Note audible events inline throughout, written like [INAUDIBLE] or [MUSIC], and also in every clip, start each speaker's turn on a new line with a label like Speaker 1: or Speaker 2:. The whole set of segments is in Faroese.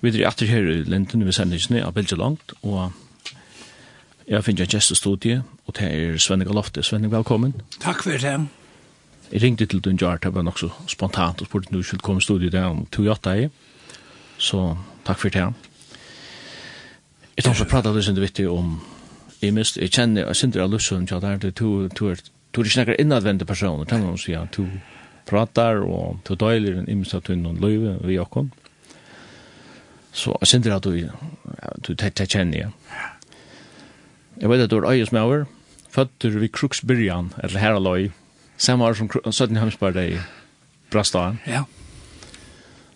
Speaker 1: Vi er etter her i Linden, vi sender ikke ned av Bilge langt, og jeg finner en gjest i studiet, og det er Svenne Galofte. Svenning, velkommen.
Speaker 2: Takk for det.
Speaker 1: Jeg ringte til Dun Jart, det var nok så spontant, og spurte om du skulle komme i studiet der om 28. Så takk for det. Jeg tar så prate litt sånn viktig om, jeg mist, jeg kjenner, jeg synes det er lussen, ja, det er du, to, er, to er ikke nekker innadvendte personer, tenker man å si, ja, to pratar, og to døyler en imens av du er løyve vi Jakob. Mm Så jeg synes det at du, du tett kjenner jeg. Jeg vet at du er øyes med over, føtter vi Kruksbyrjan, eller her og løy, samme år som 17. hemspardet i Brastaden.
Speaker 2: Ja.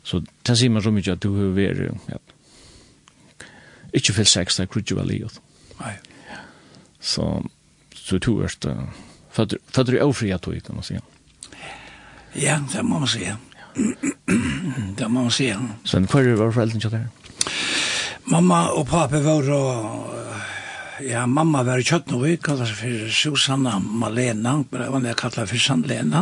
Speaker 1: Så det sier man så mye at du har vært, ja, ikke fyllt sex, det er krutje vel i det.
Speaker 2: Nei.
Speaker 1: Så, så to er det, føtter i ofri at du, kan man si.
Speaker 2: Ja, det må man si, ja. [CLEARS THROAT] det må man si.
Speaker 1: Så hva var foreldrene til det?
Speaker 2: Mamma og pappa var og Ja, mamma var i Kjøtnovik, kallet seg for Susanna Malena, det var det jeg kallet for Sandlena.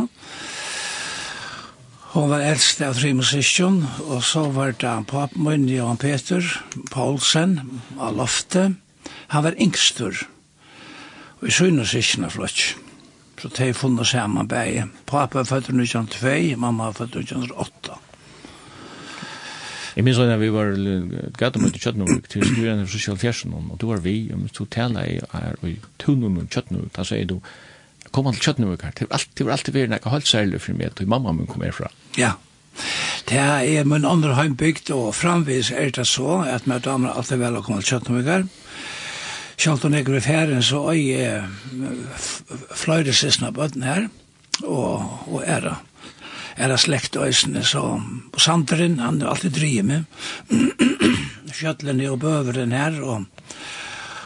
Speaker 2: Hon var eldst av tre musikken, og så var det pappa min, Johan Peter Paulsen, av Lofte. Han var yngstur, og i syne sikkerne flott. Så de har funnet sammen begge. Pappa er født i 1902, mamma er født i 1908.
Speaker 1: Jeg minns da vi var gata møte i Kjøtnavik til skriven i sosial fjersen, og du var vi, og vi du tala i her og i tunnen i Kjøtnavik, da sier du, kom han til Kjøtnavik her, det var alltid vært nekka holdt særlig for meg, og mamma min kom herfra.
Speaker 2: Ja, det er min andre heimbygd, og framvis er det så, at med damer alltid vel å komme til Kjøtnavik her, Kjalt og nekker i ferien, så er jeg fløyre sysna bøtten her, og, og er det er det slekt øysene, så og Sandrin, han er alltid drige med, kjøtlene og bøveren her, og,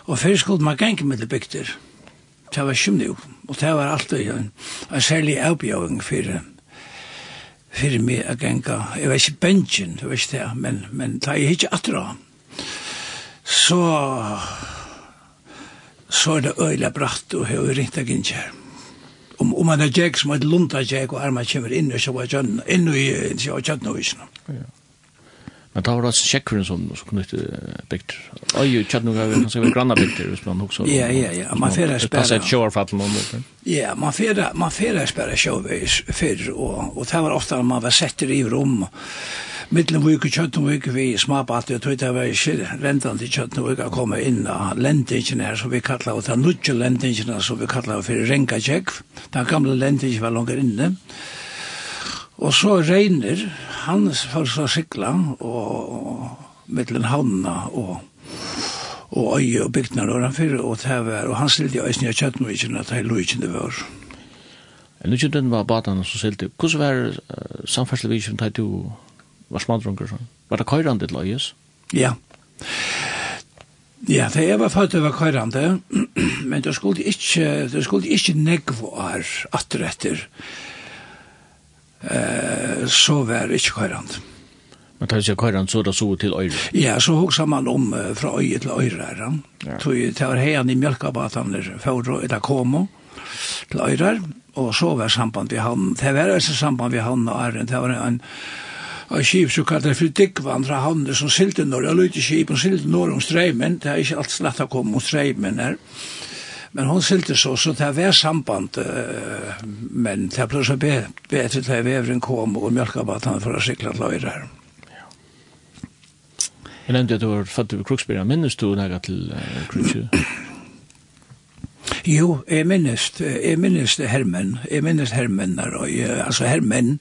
Speaker 2: og før skulle man geng med det bygter. Det var kjumne jo, og det var alltid en, en særlig avbjøving fyrir fyrir meg a genga, jeg var ikke bensjen, jeg var ikke det, men, men da er ikke atra, så så er det øyla bratt og hever ringt ag her. Om, om man er jeg som er lunda jeg og arma kommer inn og sjåa kjønn, inn i sjåa kjønn og isna.
Speaker 1: Men da var det altså sjekkeren som knyttet bygter. Øy, kjønn og kjønn og granna bygter, hvis man også...
Speaker 2: Ja, ja, ja, man fyrir spara...
Speaker 1: Passet
Speaker 2: et sjåarfattelen om det. Ja, man fyrir spara sjåveis fyrir, og, og det var ofta man var setter i rom, og Mittelvik og Kjøttenvik, vi smabatt, jeg tror det var ikke rentan til kjøtten Kjøttenvik å komme inn av lendingen her, som vi kallar, og det er nudje lendingen her, som vi kallar for Renkajek, den gamle lendingen var langer inne, og så regner, han for så sikla, og mittlen havna, og og øye og bygdene og han fyrir og tæver, og han stilte i øyne av Kjøttenvikken at hei det var.
Speaker 1: Nu kjøpte den var badene som stilte, hvordan var samferdslevikken tæg du var smadrunker sånn. Var det køyrande til løyes?
Speaker 2: Ja. Ja, det jeg var født det var køyrande, [CLEARS THROAT] men det skulle ikke, det skulle ikke negvar atretter. Eh, så var det ikke køyrande.
Speaker 1: Men tar ikke køyrande så da så til øyre?
Speaker 2: Ja, så hoksa man om uh, fra øyre til øyre her. Ja. Tog til å heian i mjölkabataner, for å komme til øyre, og så var samband vi han, det var altså samband vi han og æren, det var en, av skip som kallar for diggvandra havner som silde norr, og lute skip og silde norr om streimen, det er ikke alt slett å komme om streimen her. Men hon silde så, så det var samband, men det ble så bedre til at vevren kom og mjölkabattan for å sikla løyre her.
Speaker 1: Jeg nevnte at du var fatt over Kruksbyrja, minnes du nega til Kruksbyrja?
Speaker 2: Jo, jeg minnes, jeg minnes hermen, jeg minnes hermen, altså hermen,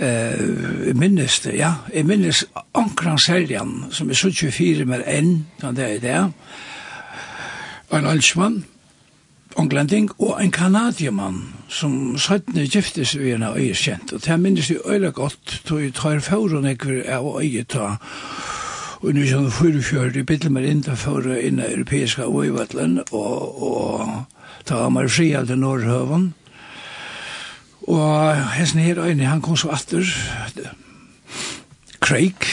Speaker 2: eh minnes det, ja. Jeg minnes Ankran Seljan, som er 24 mer en, kan det er det. En altsmann, Onglending, og en kanadiemann, som søttene giftes vi en av øye kjent. Og det minnes jeg øyla godt, tog jeg tar fjorden jeg av øye ta, og nu sånn fyrfjord, jeg bitte meg inn til fjorden i europeiska øyevattelen, og, og ta meg fri av den norrhøven, Og hessen her øyne, han kom så atter, Craig,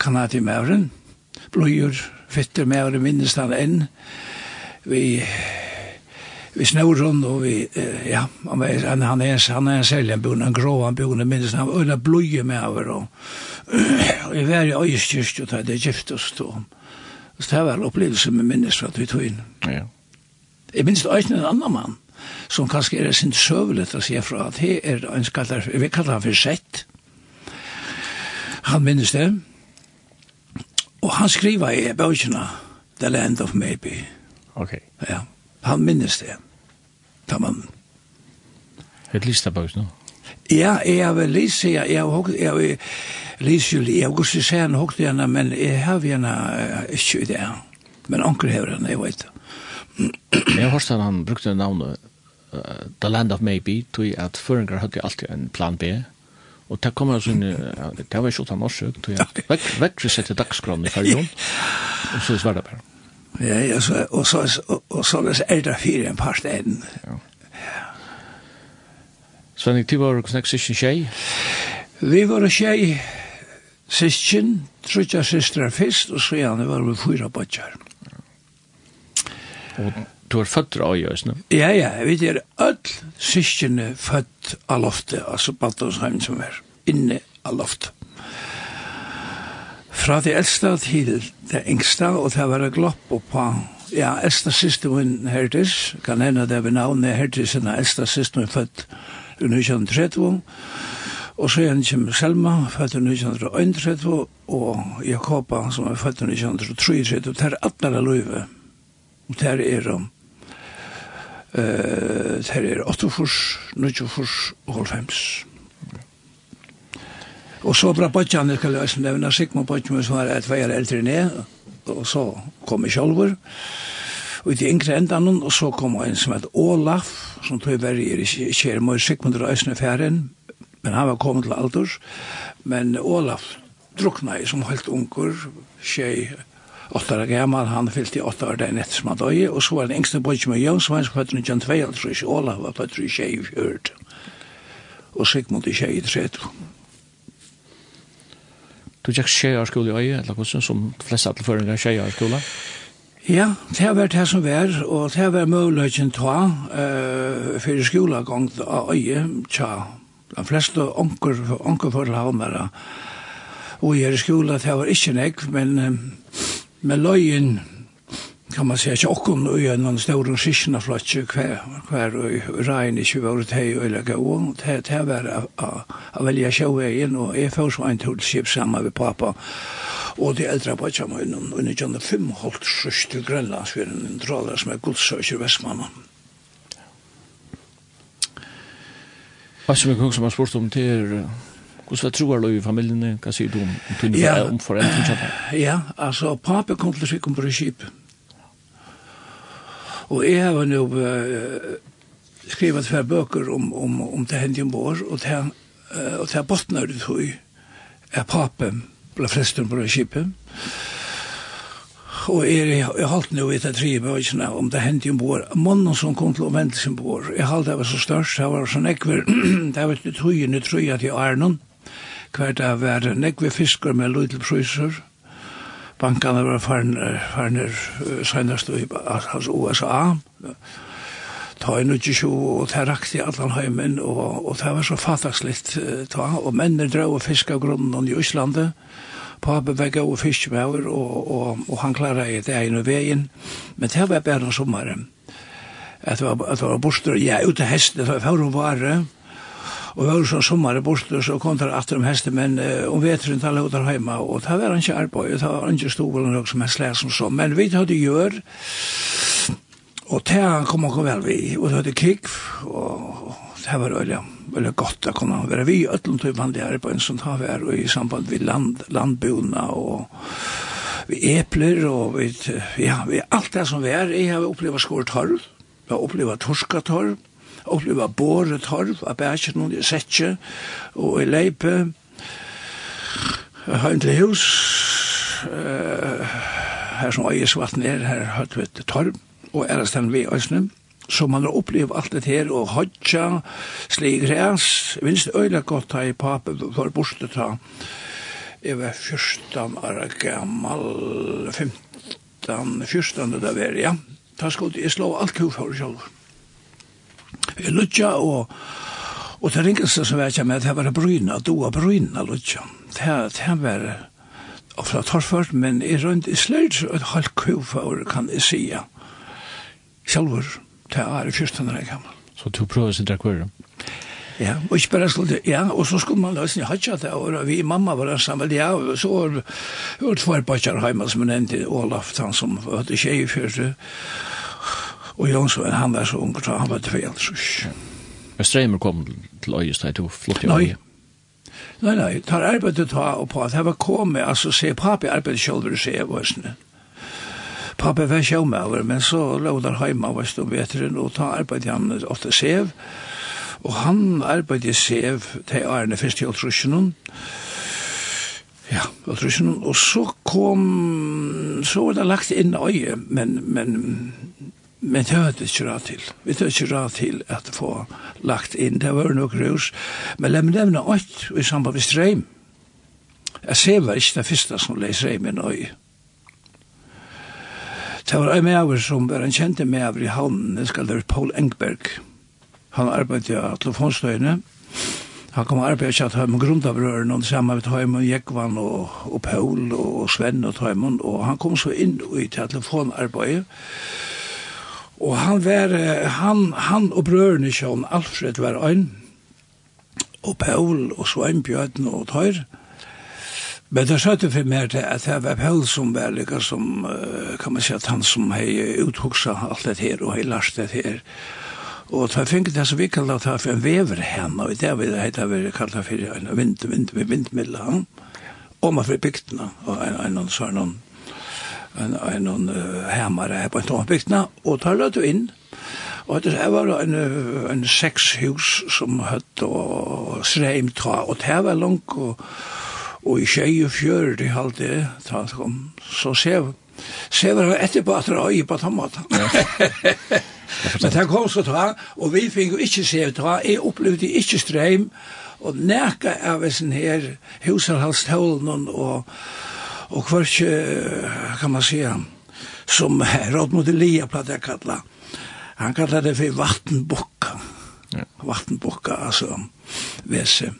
Speaker 2: kanadi mævren, blodjur, fytter mævren, minnes han enn, vi vi snor hon og vi ja han är han han er en är en säljenbonde en grå han bonde minnes, han. Öla blöje med Og [CLEARS THROAT] jeg var i varje og det er gift oss då så det var en opplevelse med minnes fra vi tog in
Speaker 1: ja.
Speaker 2: Jag minns öjst en annan man som kanskje er sin søvelet å si fra at det er en skallar, vi kallar han for sett. Han minnes det. Og han skriver i bøkene The Land of Maybe.
Speaker 1: Ok.
Speaker 2: Ja, han minnes det. Da man...
Speaker 1: Et lista av bøkene?
Speaker 2: Ja, jeg har vel list, jeg har hukket, jeg har list, jeg har gått til har hukket henne, men jeg har henne ikke det. Men anker hever henne, jeg vet det.
Speaker 1: Jeg har hørt at han brukte navnet uh, The Land of Maybe, tog at føringer hadde alltid en plan B, Og det kommer altså inn, det var ikke utan årsøk, tog jeg vekk, vekk vi setter dagskronen i fargen, [LAUGHS] og så sverda bare.
Speaker 2: Ja, ja, så, og, så, og, og så er det fire en par steden.
Speaker 1: Ja. Svenning, du var hvordan sysken tjej.
Speaker 2: Vi var tjei sysken, trutja systrar fyrst, og så gjerne var vi fyra bodjar.
Speaker 1: Og du er født av Øyjøs, no?
Speaker 2: Ja, ja, vi er öll syskjene født av loftet, altså Baltonsheim som er inne av loftet. Fra det eldste til det yngste, og det var glopp på Ja, eldste siste min hertis, kan hende det ved navnet hertis, en eldste siste min født i 1930, og så er han kjem Selma, født i 1931, og Jakoba, som er født i 1933, og det er alle løyve, og det er om uh, det er 8-fors, 9-fors og 5 Og så bra bøtjan, jeg skal løse nevne, Sigmund Bøtjan, som var et veier eldre ned, og så kom jeg sjolver, og i de yngre endan, og så kom en som het Olaf, som tog veri i Kjermøy, Sigmund Røysene Færen, men han var kommet til alders, men Olaf drukna i som helt unger, tjej, åtta år gammal, han fyllt i åtta år den etter som han døg, og så var den yngste bodde med Jøn, som var en som født fødte 1922, Ola var født i tjei i fjørt, og Sigmund i tjei i tredje.
Speaker 1: Du tjekk tjei av skole i øye, eller hvordan, som de fleste atleføringer tjei av skole?
Speaker 2: Ja, det har vært det som var, og det har vært muligheten ta uh, for skolegang av øye, tja, de fleste onker, onker for havnere, og i skola, det var ikke nek, men med løyen kan man säga att jag nu är någon stor skissna flotch kvar kvar i regn i 20 år till och lägga och det här var att välja show igen och är för så en till ship samma med pappa och det äldre på jag och nu kan det fem halt sjöst till Grönland för en drålar som är godsöker Västmanna.
Speaker 1: Vad som jag också har spurt om till Hvordan var troer du i familien? Hva sier du om, om,
Speaker 2: ja,
Speaker 1: om foreldrene? [CLEARS THROAT]
Speaker 2: Ja, altså, pappa kom til Sikkum på skip. Og jeg har nå uh, skrivet flere bøker om, om, om det hendte om vår, og det, uh, og det botner det tog er pappa ble fresten på skipet. Og jeg, jeg holdt nå etter tre bøkene om det hendte om vår. Månen som kom til å vente sin bord, jeg holdt det var så størst, det var så nekver, [CLEARS THROAT] det var ikke tog, nå tror jeg, til Arnon hver det var nekve fiskar med lydel priser. Bankene var farner senest i USA. Ta i nukki sju, og det rakti allan heimen, og, og det var så fattakslitt ta, og mennir drau og fisk grunnen i Íslandi, Pappa var god fiskemauer, og, og, og han klara i det ene vegin, men det var bare sommaren. At det var, at det var bostur, ja, ute hesten, det var fyrir å vare, Og vi var så sommer i Borsløs så kom det atter om heste, men uh, om veteren taler ut der heima, og det var ikke arbeid, det var ikke stolen og som en slær som så. Men vi hadde gjør, og det kom og vel vi, og det hadde kikk, og det var øyla, veldig godt å kunne være vi, øtlen tog vanlig arbeid som tar vi her, og i samband med land, landbona og vi epler og vi, ja, vi, alt det som vi er, jeg har opplevd skåret torv, jeg har opplevd torskatorv, oppleva båre torv av bæsjen og setje og i leipe. Heim til hus uh, her som øyesvatten er her høyt ved torv og er det vi Øsnem så man har opplevd alt det her, og hodja, slik græs, minst øyla godt her i pape, for borste ta, jeg var 14 år gammal, 15, 14 det var, ja, ta skulle jeg slå alt kufar sjálfur. Lutja og Og det ringeste som vet jeg med, det var bryna, doa bryna, lutja. Det, det var ofta torført, men i rundt i sløyd, et halvt kufaur, kan jeg sia. Sjálfur, det er i fyrstundar jeg gammal.
Speaker 1: Så du prøver sin drakvur?
Speaker 2: Ja, og ikke bare skulle ja, og så skulle man løsne jeg hadde ikke det, og vi mamma var sammen, ja, og så var det tvær bakkar heima som hun nevnte, Olaf, han som hadde tjei fyrir, Og Jonsson, han var så ung, så han var tveld, så
Speaker 1: Men Streimer kom til Øyes, da du flott i Øyes?
Speaker 2: Nei, nei, tar arbeidet ta og på. At jeg var kommet, altså se papi arbeidet selv vil se sånn. Papi var sjåmøver, men så lå der heima vøst og veteren, og ta arbeidet han ofte sev, og han arbeidet sev til Arne først i Oltrusjonen, Ja, og og så kom, så var det lagt inn øye, men, men Men det var ikke rad til. Vi tar ikke rad til at få lagt inn. Det var nok rus. Men la meg nevne ått i samband med streim. Jeg ser var ikke det første som leser streim i nøy. Det var en medover som var en kjente medover i havnen. Det skal være Paul Engberg. Han arbeidde av telefonstøyene. Han kom og arbeidde ikke at han grunnt av røren og sammen med Tøymon, Jekvann og, og Paul og Sven og Tøymon. Og han kom så inn i telefonarbeidet Og han var, han, han og brødrene Sjøen Alfred var øyn, og Paul og Sveinbjørn og Tøyr. Men det søtte for meg til at det var Paul som var lika som, kan man si, at han som hei uthoksa alt det her og hei lars det her. Og det fikk det som vi kallet det for en veverhem, og det var det vi kallet for en vind, vind, vind, vind, vind, vind, vind, vind, vind, vind, vind, vind, vind, vind, vind, vind, vind, en, en, en hemmare på en tombygdna, og tar det inn. Og det var en, en seks hus som hatt og sreim tra og det var langt, og, og i tjei og fjør, det halde ta, kom, så ser vi. Se var det etterpå at det var på tomat. [LAUGHS] Men det kom så ta, og vi fikk jo ikke se ta, jeg opplevde ikke streim, og nærka av sin her huserhalstålen og og kvar kan man säga som Herod [LAUGHS] Elia platt platta kalla. Han kallade det for vattenbukka, Ja. vattenbukka, altså, vese.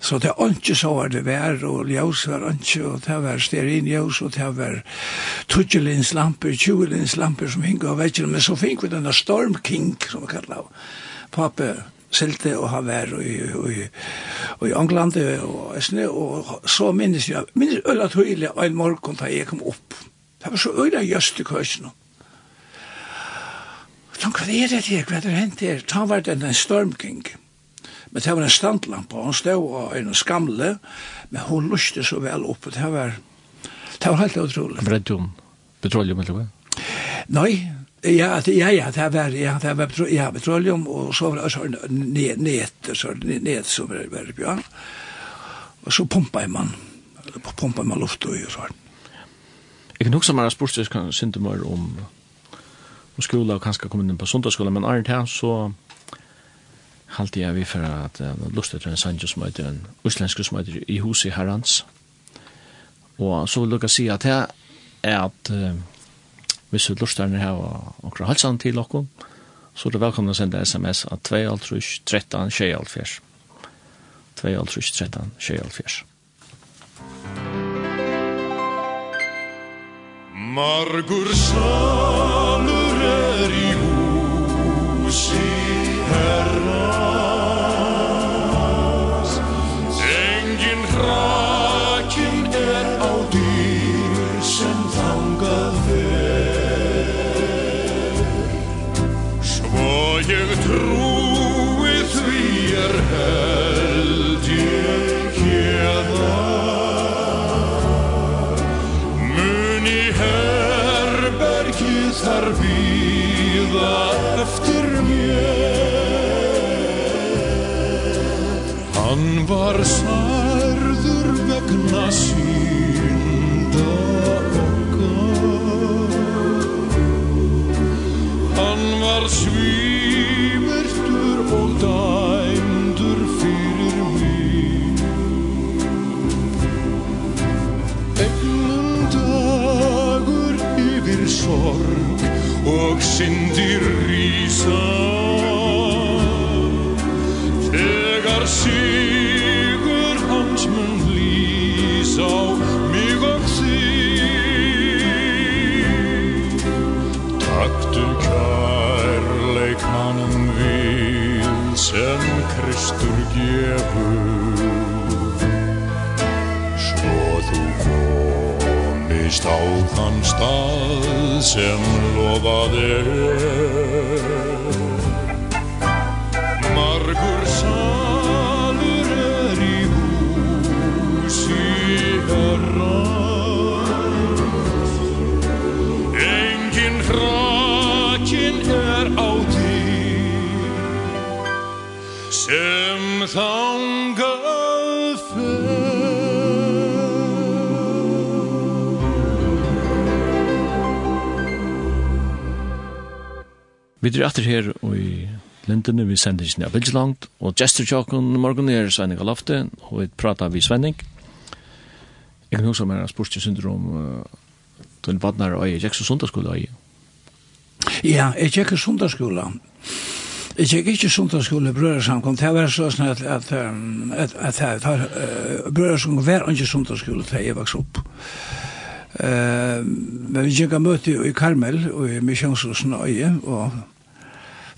Speaker 2: Så det er ikke så var det vær, og ljøs var ikke, og det var sterinljøs, og det var tutjelins lamper, tjuelins lamper som hinga av vekkene, men så fink vi denne Storm King, som vi kallar av. Pappe silte og ha har og, i, i, i England og Østene, og så minnes jeg, minnes øyla tøyle og en morgen da jeg kom opp. Det var så øyla jøst i køysen. Så hva er det her, hva er det hent her? Ta var det en stormking. Men det var en standlampa, og hun stod og en skamle, men hun luste så vel opp, og det var, det var helt utrolig.
Speaker 1: Bredd hun petroleum, eller hva?
Speaker 2: Nei, Ja, ja, ja, det var, ja, det var, ja, petroleum, og så var det så net, net, så net, så var det, ja. Og så pumpa man, pumpa man luft og så.
Speaker 1: Jeg kan huske meg har spurt seg mer om, om skola og kanskje komme inn på sundagsskola, men Arne Tjern så halte jeg vi for at uh, lustet til en sanje som heter en uslensk som heter i huset herrans. Og så vil dere si at det er at uh, hvis du lurer her og omkring halsen til dere, så er det velkommen å sende sms av 2.5 13 24. 2.5 13 24.
Speaker 3: Margur salur er i hus i herra vida syndir rísa Þegar sigur hans mun lýsa mig og þig. Taktu kærleikanum vil sem Kristur gefur. stál þann stað sem lofað er.
Speaker 1: Vi er etter her og i lindene, vi sender ikke ned veldig langt, og gestur tjokken morgen er Svenning og Lofte, og vi prater vi Svenning. Jeg kan huske om jeg har spurt syndrom uh, til en vadnar og jeg gikk så sundagsskole og jeg.
Speaker 2: Ja, jeg gikk sundagsskola. Jeg gikk ikke sundagsskola i brødersamkom, det var så sånn at, at, at, at, at, at, at, at, brødersamkom var ikke at, til jeg vokste opp. Eh, men vi gikk av møte i Karmel og i Misjonshusen og øye, og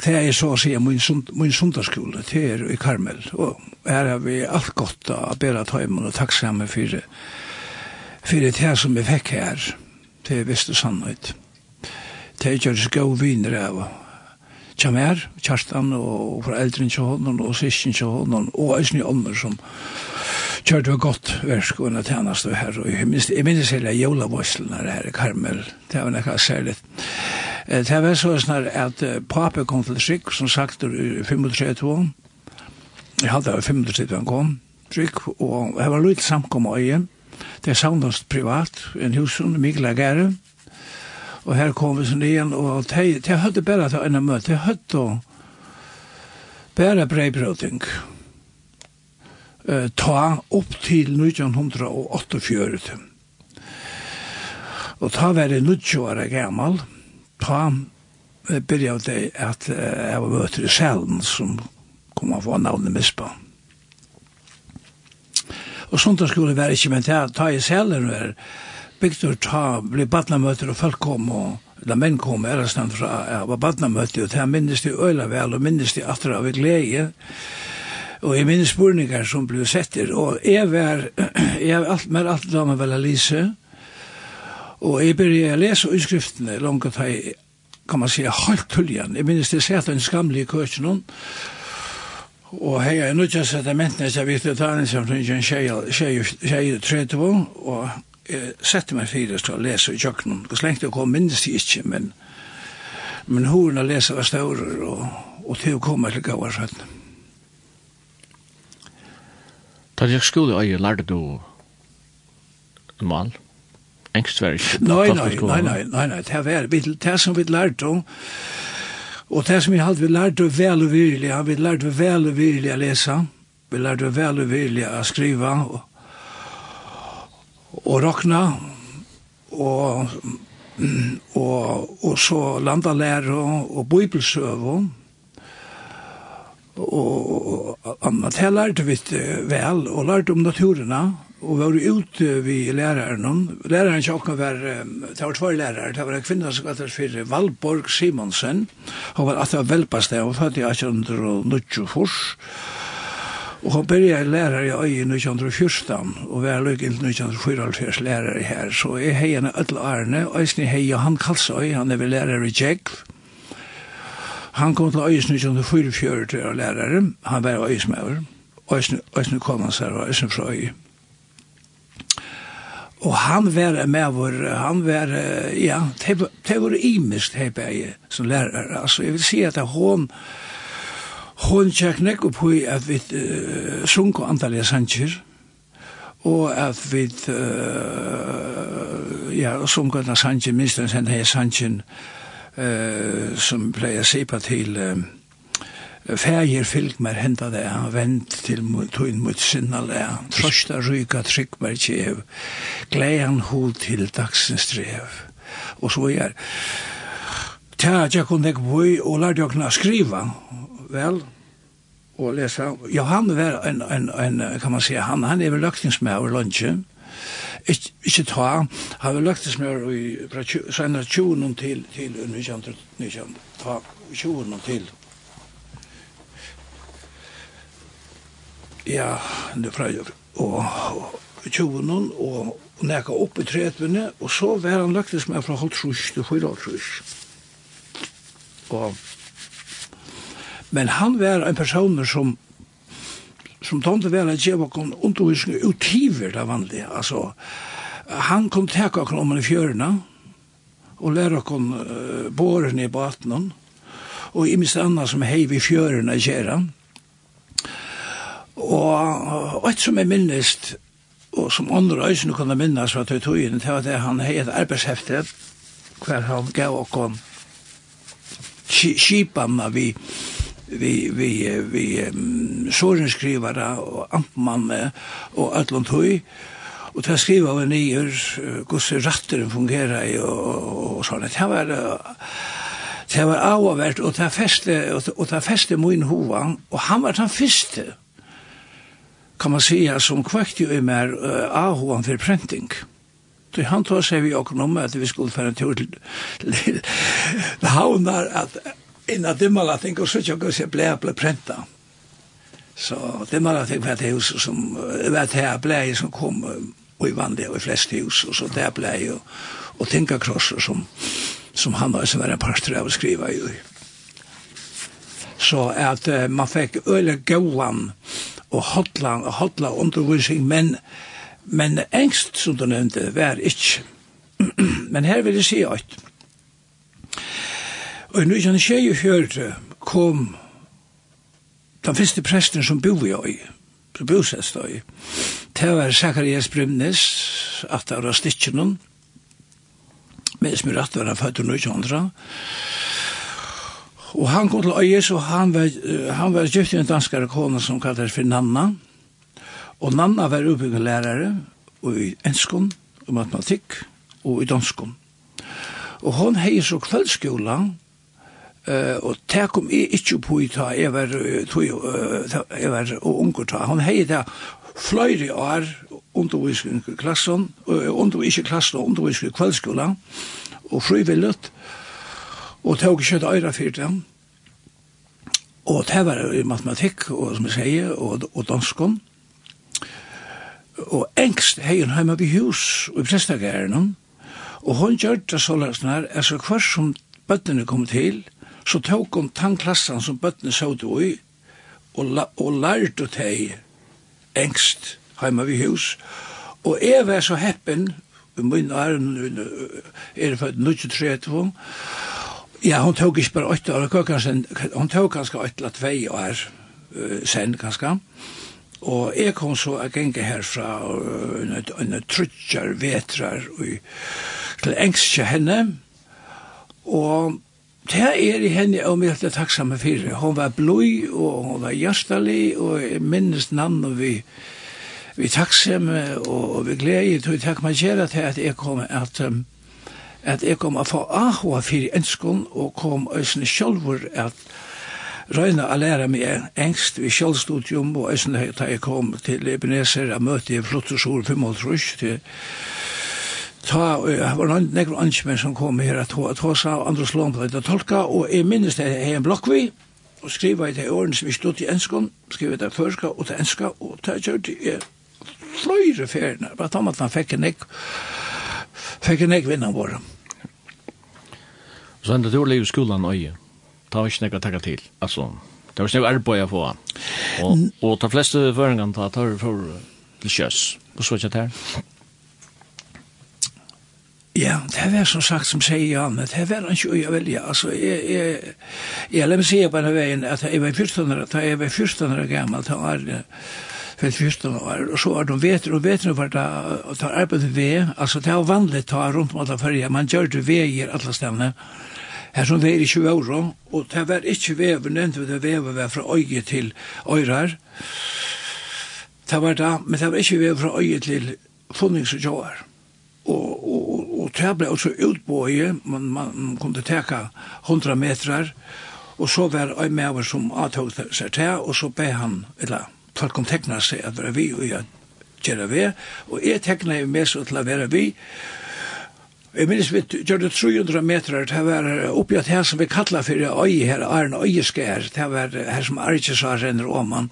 Speaker 2: det er så å si min, sund, min sundagsskole, til er i Karmel. Og her har vi alt godt å bæra tøymen og takksamme for, for det som vi fikk her, det er visste sannhet. Det er ikke gode viner av Kjamer, Kjartan og foreldren til hånden og sysken til hånden og Øystein Ånder som kjørt det godt versk og en tjenest og her, og jeg minns jeg minns hele jolavoslene her i Karmel, det var nekka særlig. Det var så snar at pape kom til Sikk, som sagt, i 35 jeg hadde 35 han kom, Sikk, og det var litt samkom og øyen, det savnast privat, en husen, Mikla Gære, og her kom vi sånn igjen, og det hadde bare til en møte, det hadde bare breibrøding, og eh, ta opp til 1948. Og ta var det 90 år gammal, ta eh, byrja det at eh, jeg var møter i Sælen som kom av navnet Mispa. Og sånt skulle være ikke, men ta, ta i Sælen var bygd ta, bli badnamøter og folk kom og da menn kom er det fra, ja, var badnamøter og det minnes de øyla vel, og minnes de atra av glede, Og jeg minnes spurningar som ble setter, og jeg var, [CLEARS THROAT] jeg var alt mer alt da man vel lise, og jeg begynte å lese utskriftene langt at jeg, kan man si, halvt tulljan. Jeg minnes det sett en skamlig køkken, og hei, jeg nødja sedimentene, mentene, jeg vet det er en som en tjej og tredje, og jeg sette meg fyrir til å lese i kjøkkenen, og slengt jeg kom minnes det ikke, men, men horen å lese var større, og, og til å komme til gavarskjøttene.
Speaker 1: Da jeg skulle øye, lærte du mal? Engst var ikke?
Speaker 2: Nei, nei, nei, nei, nei, nei, det var det som vi lærte om, og det som vi hadde, vi lærte vel og virkelig, vi lærte vel og virkelig å lese, vi lærte vel og virkelig å skrive, og, og råkne, og, og, og så landa lære og bibelsøve, og og anna til lærte vi vel og lærte om naturerna og var ute vi læreren læreren sjokka var det var tvær lærere det var en kvinne som kallar for Valborg Simonsen. Hun var at det var velpast det og fatt i 1820 fors, og hun byrja lærere i øy i 1914 og var lykke til 1944 lærere her. Så jeg hei henne öll arne og jeg hei han Kalsøy, han er vel lærere i Jekv Han kom til Øysen i 1944 til å lærere. Han var Øysenmauer. Øysen, Øysen kom han seg, Øysen fra Øy. Og han var med vår, han var, ja, det var imest her bare som lærere. Altså, jeg vil si at hun, hun tjekk nekk opp i at vi uh, sunk og antallet sanger, og at vi, uh, ja, sunk og antallet sannsjer, minst enn sannsjer, eh, som pleier sipa til uh, Fægir fylg mer henda det, han vend til tuin mot trosta trøsta ryka tryggmer kjev, gleian hul til dagsens drev. Og så er, tja, jeg kunne ikke boi og lærte å kunne skriva, vel, og lesa, ja, han var en, en, en kan man säga, han, han er vel løktingsmæver lunsjen, ikke ta, har vi lagt det smør fra senere 20 til, til 1900, ta 20 til. Ja, det fra og, og 20 og neka opp i 30 og så var han lagt det smør fra halv trus til 4 trus. Og, men han var en person som som tomte var at djeva kon undervisning utiver det vanlige, altså han kom teka kon om i fjørna og læra kon uh, båren i baten og i minst anna som hei vi fjørna gjerra og, og et som er minnest og som andre øysene kunne minnes fra tøytøyen var det han hei et arbeidshefte hver han gav okon skipanna vi vi, vi, vi um, sorenskrivare og amtmann og allan tøy og ta skriva skrive av nyer, hvordan ratteren fungerer i, og, og, og sånn. Det var, det var avvært, og ta feste, og ta feste min hova, og han var den første, kan man säga, som kväckte i mer uh, ahovan för printing. Så han tar sig vi åker om att vi skulle föra en tur till, till, havnar att innan dimmala ting og så tjokk og se blei blei prenta. Så dimmala ting var det hus som var det her blei som kom og i vanlig og i flest hus og så det blei og, og tinka krosser som, som han var som var en pastor av å skriva i. Så at uh, man fikk øyla gauan og hotla, hotla undervisning, men, men engst, som du nevnte, var ikke. [CLEARS THROAT] men her vil jeg si at Og i 1924 kom den første presten som bo i øy, som bosest øy, det var Sakarias Brymnes, at det var stikkenen, med som rett var han født i 1900. Og han kom til øyes, og han var, han var gift i en danskare kone som kallet for Nanna. Og Nanna var utbyggende lærere, og i enskon, og matematikk, og i danskon. Og hon hei så kveldskola Uh, og det kom jeg ikke på i ta, jeg var, ever jeg var og unger ta. Han hei det fløyre år undervisning i klassen, undervisning under, ikke klassen, undervisning i kveldskolen, og frivillet, og tog ikke et øyre fyrt dem. Og det var matematikk, og som jeg sier, og, og danskon. Og engst hei hun heima ved hus, og i prestegæren, og hun gjør det så løsner, altså hver som bøttene kom til, så tok hun tannklassen som bøttene så du i, og, la, og lærte teg engst heima vi hus. Og jeg var så heppen, i min æren er for 1930, ja, hun tok ikke bare 8 år, hun tok ganske 8 eller 2 år, uh, sen ganske. Og jeg kom så a genge herfra uh, en trutjar vetrar og, til engstje henne og Det er i henne og mye til takksamme fire. Hun var blod, og hun var hjertelig, og jeg minnes navn og vi vi takksamme og, og vi gleder til å takke meg kjære til at jeg kom at um, at jeg kom å få ahua for ønskon og kom øsne sjølver at røyna a læra meg engst vi sjølvstudium og øsne da jeg kom til Ebenezer a møte i Flottersor 5 til ta uh, var noen nekker ansjmenn som kom her at ta sa andre Andrus på det tolka og jeg minnes det er en blokkvi og skriva i det åren som vi stod i enskon skriva det førska og det enska og ta kjørt i fløyre ferien bare ta med at han fikk en ek fikk en ek vinnan våre.
Speaker 1: Så enda du lever skolan øye. Ta var ikke nekka takka til altså. Det var ikke nekka arbeid å få. Og, og ta fleste føringan ta tar for til kjøs og så ikke det her.
Speaker 2: Ja, det var som sagt som sier ja, men det var ikke å velge. Altså, jeg, jeg, jeg la meg si på denne veien at jeg var 14 år, da jeg var 14 år gammel, da var det för 14 år. Och så har de vet och vet nu vart att ta arbete vi alltså det var vanligt ta runt mot förja man gjør det väger alla stedene, här som vi i 20 år och det var inte väven inte det väven var fra øye till örar det var det men det var inte väven från öje till funningsjord og, och og det ble også utbåje, man, man kunne teka 100 metrar, og så var en mever som avtog seg til, og så be han, eller folk kom tekna seg at være vi og jeg gjøre vi, og jeg tekna jeg med seg til å være vi, Jeg minnes vi gjør det 300 meter, det var oppi at her som vi kallar fyrir øy her, Arne Øyeskær, det var her som Arjesar renner om han,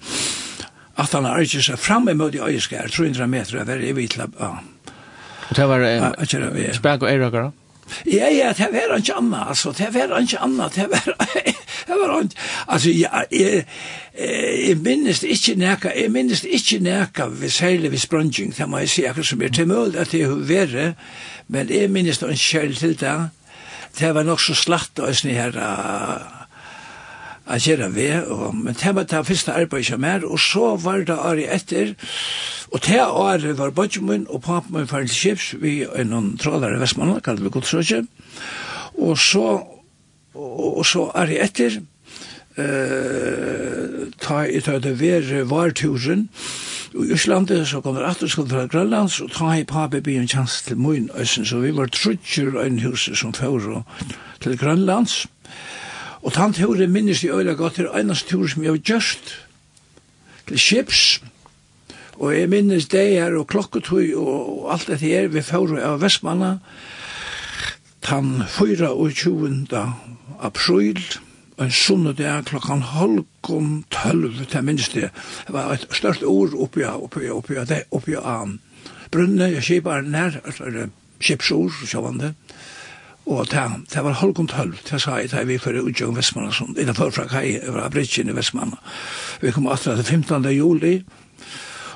Speaker 2: at han Arjesar framme mot i Øyeskær, 300 meter, det var i vitla, ja,
Speaker 1: Og det var en spek og eirakar?
Speaker 2: Ja, ja, det var ikke annet, altså. Det var ikke annet, det var det var ikke... Altså, ja, jeg, jeg minnes ikke nækka, jeg minnes ikke nækka, særlig ved sprunging, det må jeg si akkurat som er til mål, at det er verre, men jeg minnes det en kjell til det, det var nok så slatt og sånn her, at gjøre ved, og, men det var det første arbeidet jeg mer, og så var det året etter, og det året var Bodgemun og papen min faren til Kips, vi er noen trådere i Vestmannen, kallet vi Godsrøkje, og så, og, og så året etter, uh, ta i ta det ver varturen, i Íslandi, så kom vi atter skuld fra Grønlands, og ta i pape by en chans til Moin, så vi var trutjer av en huset som fyrir til Grønlands, Og tann teori minnes i øyla godt er einast tur som jeg har gjørst til skips. Og jeg minnes det her og klokketøy og alt dette her vi fyrir av Vestmanna tann 24. april en sunne der klokkan halvkom tølv til minst det var et størst ord oppi av oppi av oppi av oppi av oppi jeg skipar nær, altså skipsord, sjåvande. Og det, det var halv halvkom tølv, det sa jeg, det vi for utgjøng Vestmanna, som innan før fra Kai, fra Bridgen i Vestmanna. Vi kom atra til 15. juli,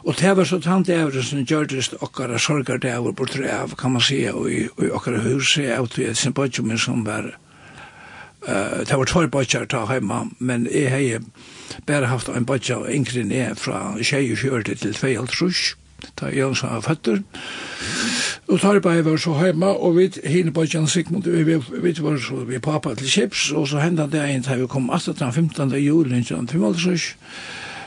Speaker 2: og det var så tant evre som gjør det okkara sorgar det var bort av, kan man si, og i, i okkara huset, av til et symbodjumin som var, uh, det var tvær bøtjar ta heima, men jeg hei bare haft en og yngre ned fra 24 til 52, da Jonsson var føtter, Og tar bare var så heima, og vi hinne på Jan Sigmund, vi, vi, vi var så vi pappa til Kips, og så hendte det en til vi kom 18. den 15. juli, den 25.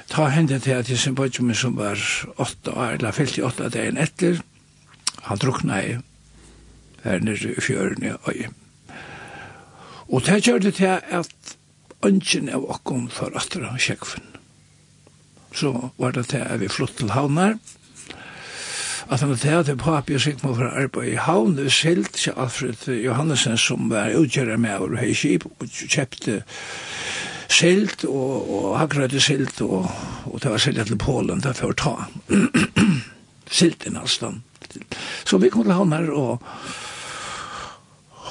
Speaker 2: Ta det til sin Jessen som var 8 år, eller fyllt i 8 dagen etter, han drukna i her nere i fjøren i øye. Og det gjør det til at ønsken av okkom for 8 av kjekven. Så var det til at vi flott til havnar, at han var til papi og Sigmund for arbeid i havn, det selt til Alfred Johannesen som var utgjører med over hei skip, og kjøpte selt og, og hagrøyde selt, og, og det var selt til Polen, det å ta selt i nesten. Så vi kom til havn her, og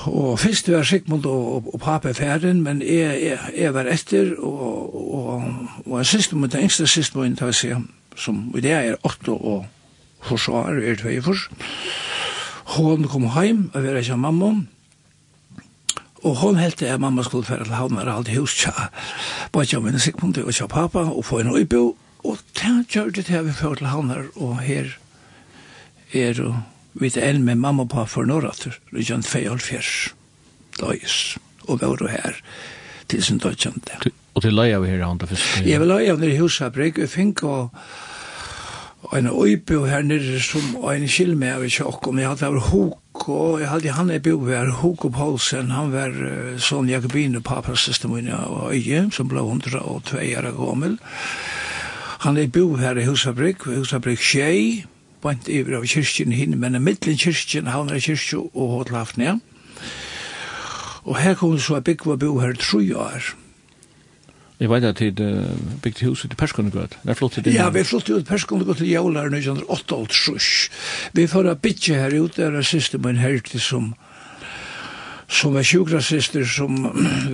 Speaker 2: og fyrst var Sigmund og, og, og pape færen, men jeg, jeg, jeg var etter, og, og, og en siste, måte, en engste siste må jeg som i det er 8 og forsvar er tvei fors. Hon kom heim, og vi er ikke mamma, og hon heldte at mamma skulle fære til havn, og alt i hus, tja, bare tja minne Sigmund og tja pappa, og få en øybo, og tja gjør det til at vi fære til havn, og her er og vi er enn med mamma og pappa for norrater, og tjent fei døys, og vi var her, til sin dødkjente.
Speaker 1: Og til leia vi her, han da først?
Speaker 2: Jeg vil leia vi her i husabrik, og fink og en øybo her nere som en kilme av tjokk, og jeg hadde vært hok, og jeg hadde han er bo her, hok og Paulsen, han var uh, sånn Jakobine, papas systemin av øye, som ble hundra og tveier av gommel. Han er bo her i Husabrik, Husabrik Tjei, bant iver av kyrkjen hin, men i middelen kyrkjen, han er kyrkje og hodlafnja. Og her kom så jeg bygg var bo her tru år,
Speaker 1: Jeg vet at det bygde huset til Perskundegård. Det er flott til det.
Speaker 2: Ja, vi flott ut Perskundegård til Jævlar 1908 Vi får a bitje her ut, det er siste min heldig som som var sjukgrasister som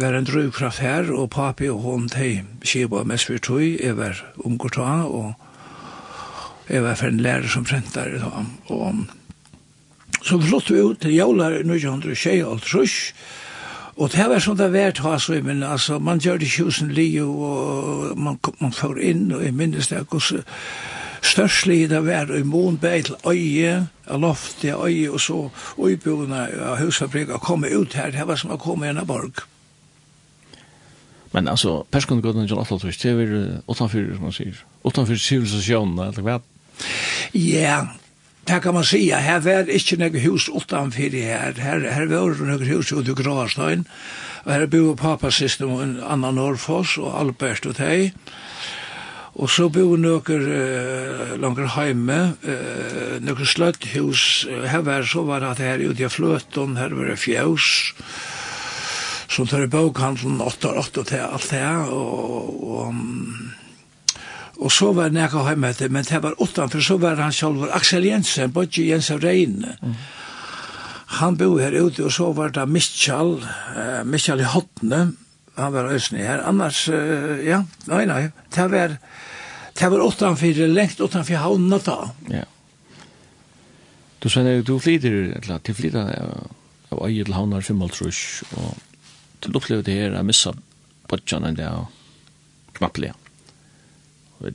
Speaker 2: var en drivkraft her, og papi og hon teg skiba mest for tog, jeg var omgårta, og jeg var for en lærer som prentar, og, og så flott vi ut til Jævlar 1908 Og det var sånn det var vært hans, men altså, man gjør det tjusen li, og man, man får inn, og jeg minnes det, hvordan størstlig det var i månbeg til øye, av loft til øye, og så øyboende av husfabrikk, og komme ut her, det var som å komme inn av borg.
Speaker 1: Men altså, perskundegodden i Jallatlatvist, det er utenfor, som man sier, utenfor sivilisasjonen, eller hva?
Speaker 2: Ja, Det kan man säga, här var inte något hus utanför det här. Här, här var det något hus ute i Gråstein. Og her bor pappa sist og en annan Norrfoss og Albert og Tei. Og så bor noen uh, langer heime, uh, noen sløtthus. Her var så var det her ute i fløten, her var det fjøs. Så tar det bokhandelen 8 og 8 og alt det her. Og, og Og så var nekka hjemme etter, men det var utanfor, så var han selv, Axel Jensen, Bodje Jensen Reine. Mm. Han bo her ute, og så var det Michal, uh, Michal i Hotne, han var øsne her, annars, uh, ja, nei, nei, det var, det var utanfor, lengt utanfor havnene da.
Speaker 1: Ja. Du sier, du flyter, eller, til flyter av øye til havnar 55, og til opplever det her, jeg missa Bodjan en dag, knappelig, ja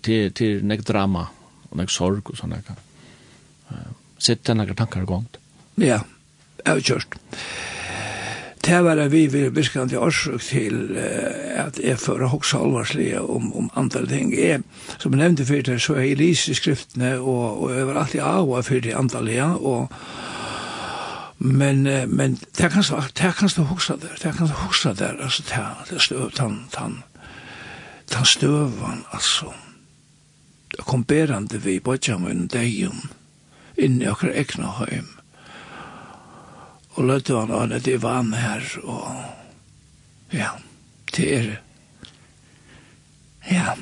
Speaker 1: til, til nek drama, og nek sorg og sånne. Uh, Sitte nek tankar i gongt.
Speaker 2: Ja, jeg har kjørst. Det var det vi vil virkelig til årsøk til uh, at jeg fører hoksa alvarslige om, om andre ting. Jeg, som jeg nevnte før det, så er jeg lise i skriftene, og, og jeg var alltid av og fyrt i andalige, og men men det kan så det kan så huxa där det kan så huxa där alltså det det stöv tant tant tant stövan alltså kom berande vi på mun degjum inn i okkar ekna heim. Og løtte han an det var han her, og ja, det er ja,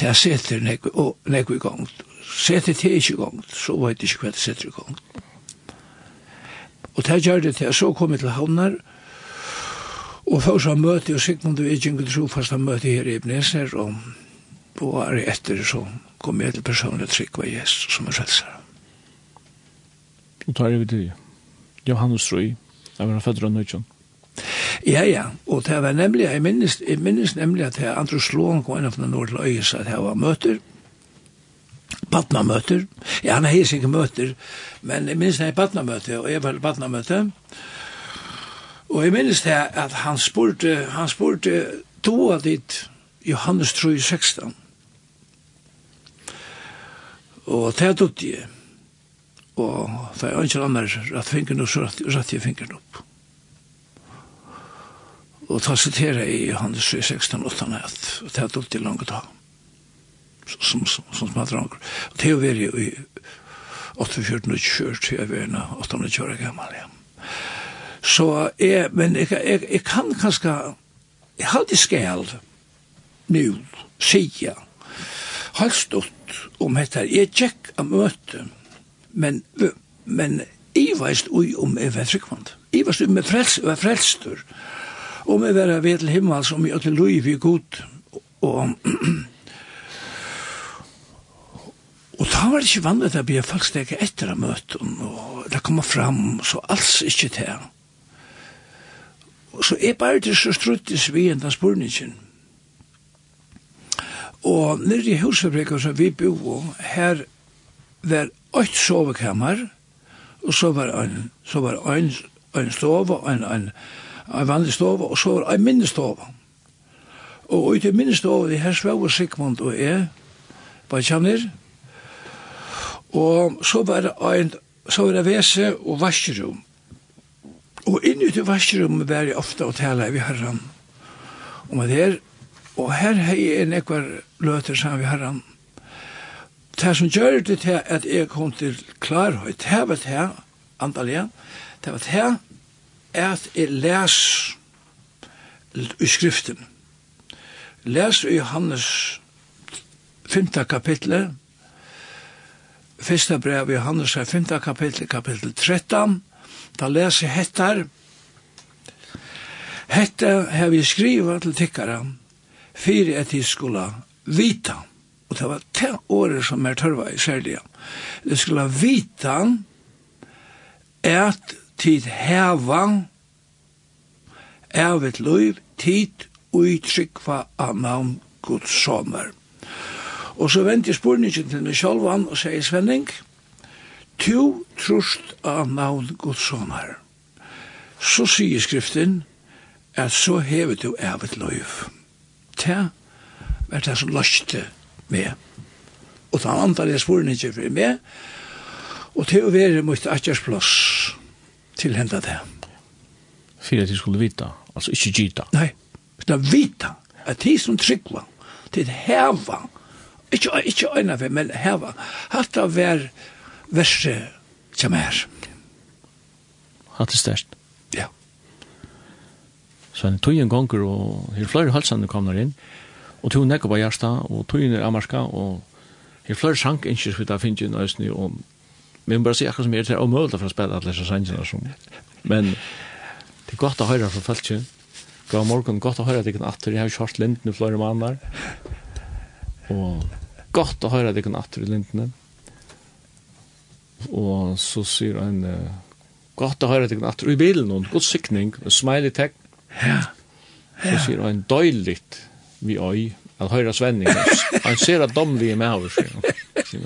Speaker 2: det er setter nekvi, og nekvi gong, setter det ikke i gong, så vet ikke hva det setter i gong. Og det gjør det til, så kom jeg til havnar, og først han møte, og Sigmund og Vigingu trofast han møte her i Ebneser, og og året etter så kom jeg til personlig trygg var Jesus som er frelser.
Speaker 1: Og tar jeg videre, Johannes Røy, jeg var født av Nøytjøn.
Speaker 2: Ja, ja, og det var nemlig, jeg minnes, jeg minnes nemlig at jeg andre slåen kom inn av den nord til øyes at jeg var møter, Patna-møter, ja, han heis ikke møter, men jeg minnes det er Patna-møte, og jeg var Patna-møte, og jeg minnes det at han spurte, han spurte, to av ditt Johannes 3, 16, Og det er dutt jeg. Og det er ikke annet rett fingeren og så rett jeg fingeren opp. Og ta sittere i Johannes 3, 16, 8, at det er dutt jeg langt da. Som, som, som som hadde Og Det er jo veri i 8, 14, 20, til jeg veri 8, 20 gammel, ja. Så jeg, men jeg, jeg, jeg kan kanskje, jeg har det skal, nu, sige, halvstått, ut om dette. Jeg tjekk av møte, men, men jeg veist ui om jeg var frikvand. Jeg veist ui om jeg frelst, var frelstur. Om jeg var ved til himmel som jeg til lui vi god. Og, og da var det ikke vanlig at jeg folk steg etter av møten, og det kom fram, så alls ikke til. Så jeg bare til så struttes vi enn enda spurningen Og nere i husfabrikken som vi bo, her var åtte sovekammer, og så var en, så var en, en stove, en, en, en vanlig stove, og så var en minnestove. Og ut i minnestove, det her svave Sigmund og jeg, bare kjenner, og så var det en, så var det vese og vaskerom. Og inn ut i vaskerommet var jeg ofte å tale vi herren. Og med det her, Og her hei en ekvar løter sammen vi herran. Det som gjør det til at jeg kom til klarhøy, det var det, antallet, det var det at jeg les i skriften. Les i Johannes 5. kapitlet, fyrsta brev i Johannes 5. kapitlet, kapitlet 13, da leser jeg hettar, Hetta har vi skriva til tikkara, fyrir at de skulle vita, og det var det året som er tørva i særlig, de skulle vita at tid heva av et liv, tid uttrykva av navn Guds sommer. Og så vendte spurningen til meg selv og sier Svenning, «Tu trust av navn Guds sommer». Så sier skriften, at så hever du av et liv det var det som løste meg. Og ta andre jeg spurte ikke for meg, og til å være mot atjersplass til hendet det.
Speaker 1: Fyra de skulle vita, altså ikke gita.
Speaker 2: Nei, det er vita, at de som tryggva, til heva, ikke, ikke øyne for, men heva, hatt det var verset som er.
Speaker 1: Hatt det størst.
Speaker 2: Ja. Yeah.
Speaker 1: Så en tog en gonger, og her flere halsene kommer inn, og tog nekka på hjertet, og tog inn i Amarska, og her flere sank ikke skulle jeg finne inn i Østny, og vi må bare si akkurat som er til å møte for å spille alle disse sangene som. Men det er godt å høre fra feltje. God morgen, godt å høre at jeg kan atter. Jeg har kjørt lintene flere måneder. Og godt å høre at jeg kan atter i lintene. Og så sier han, godt å høre at jeg kan atter i bilen, og god sikning, smiley tekst,
Speaker 2: Ja.
Speaker 1: Så sier han døyligt vi øy, at høyra svenning. [LAUGHS] Han ser at domlige er med over seg. Ja.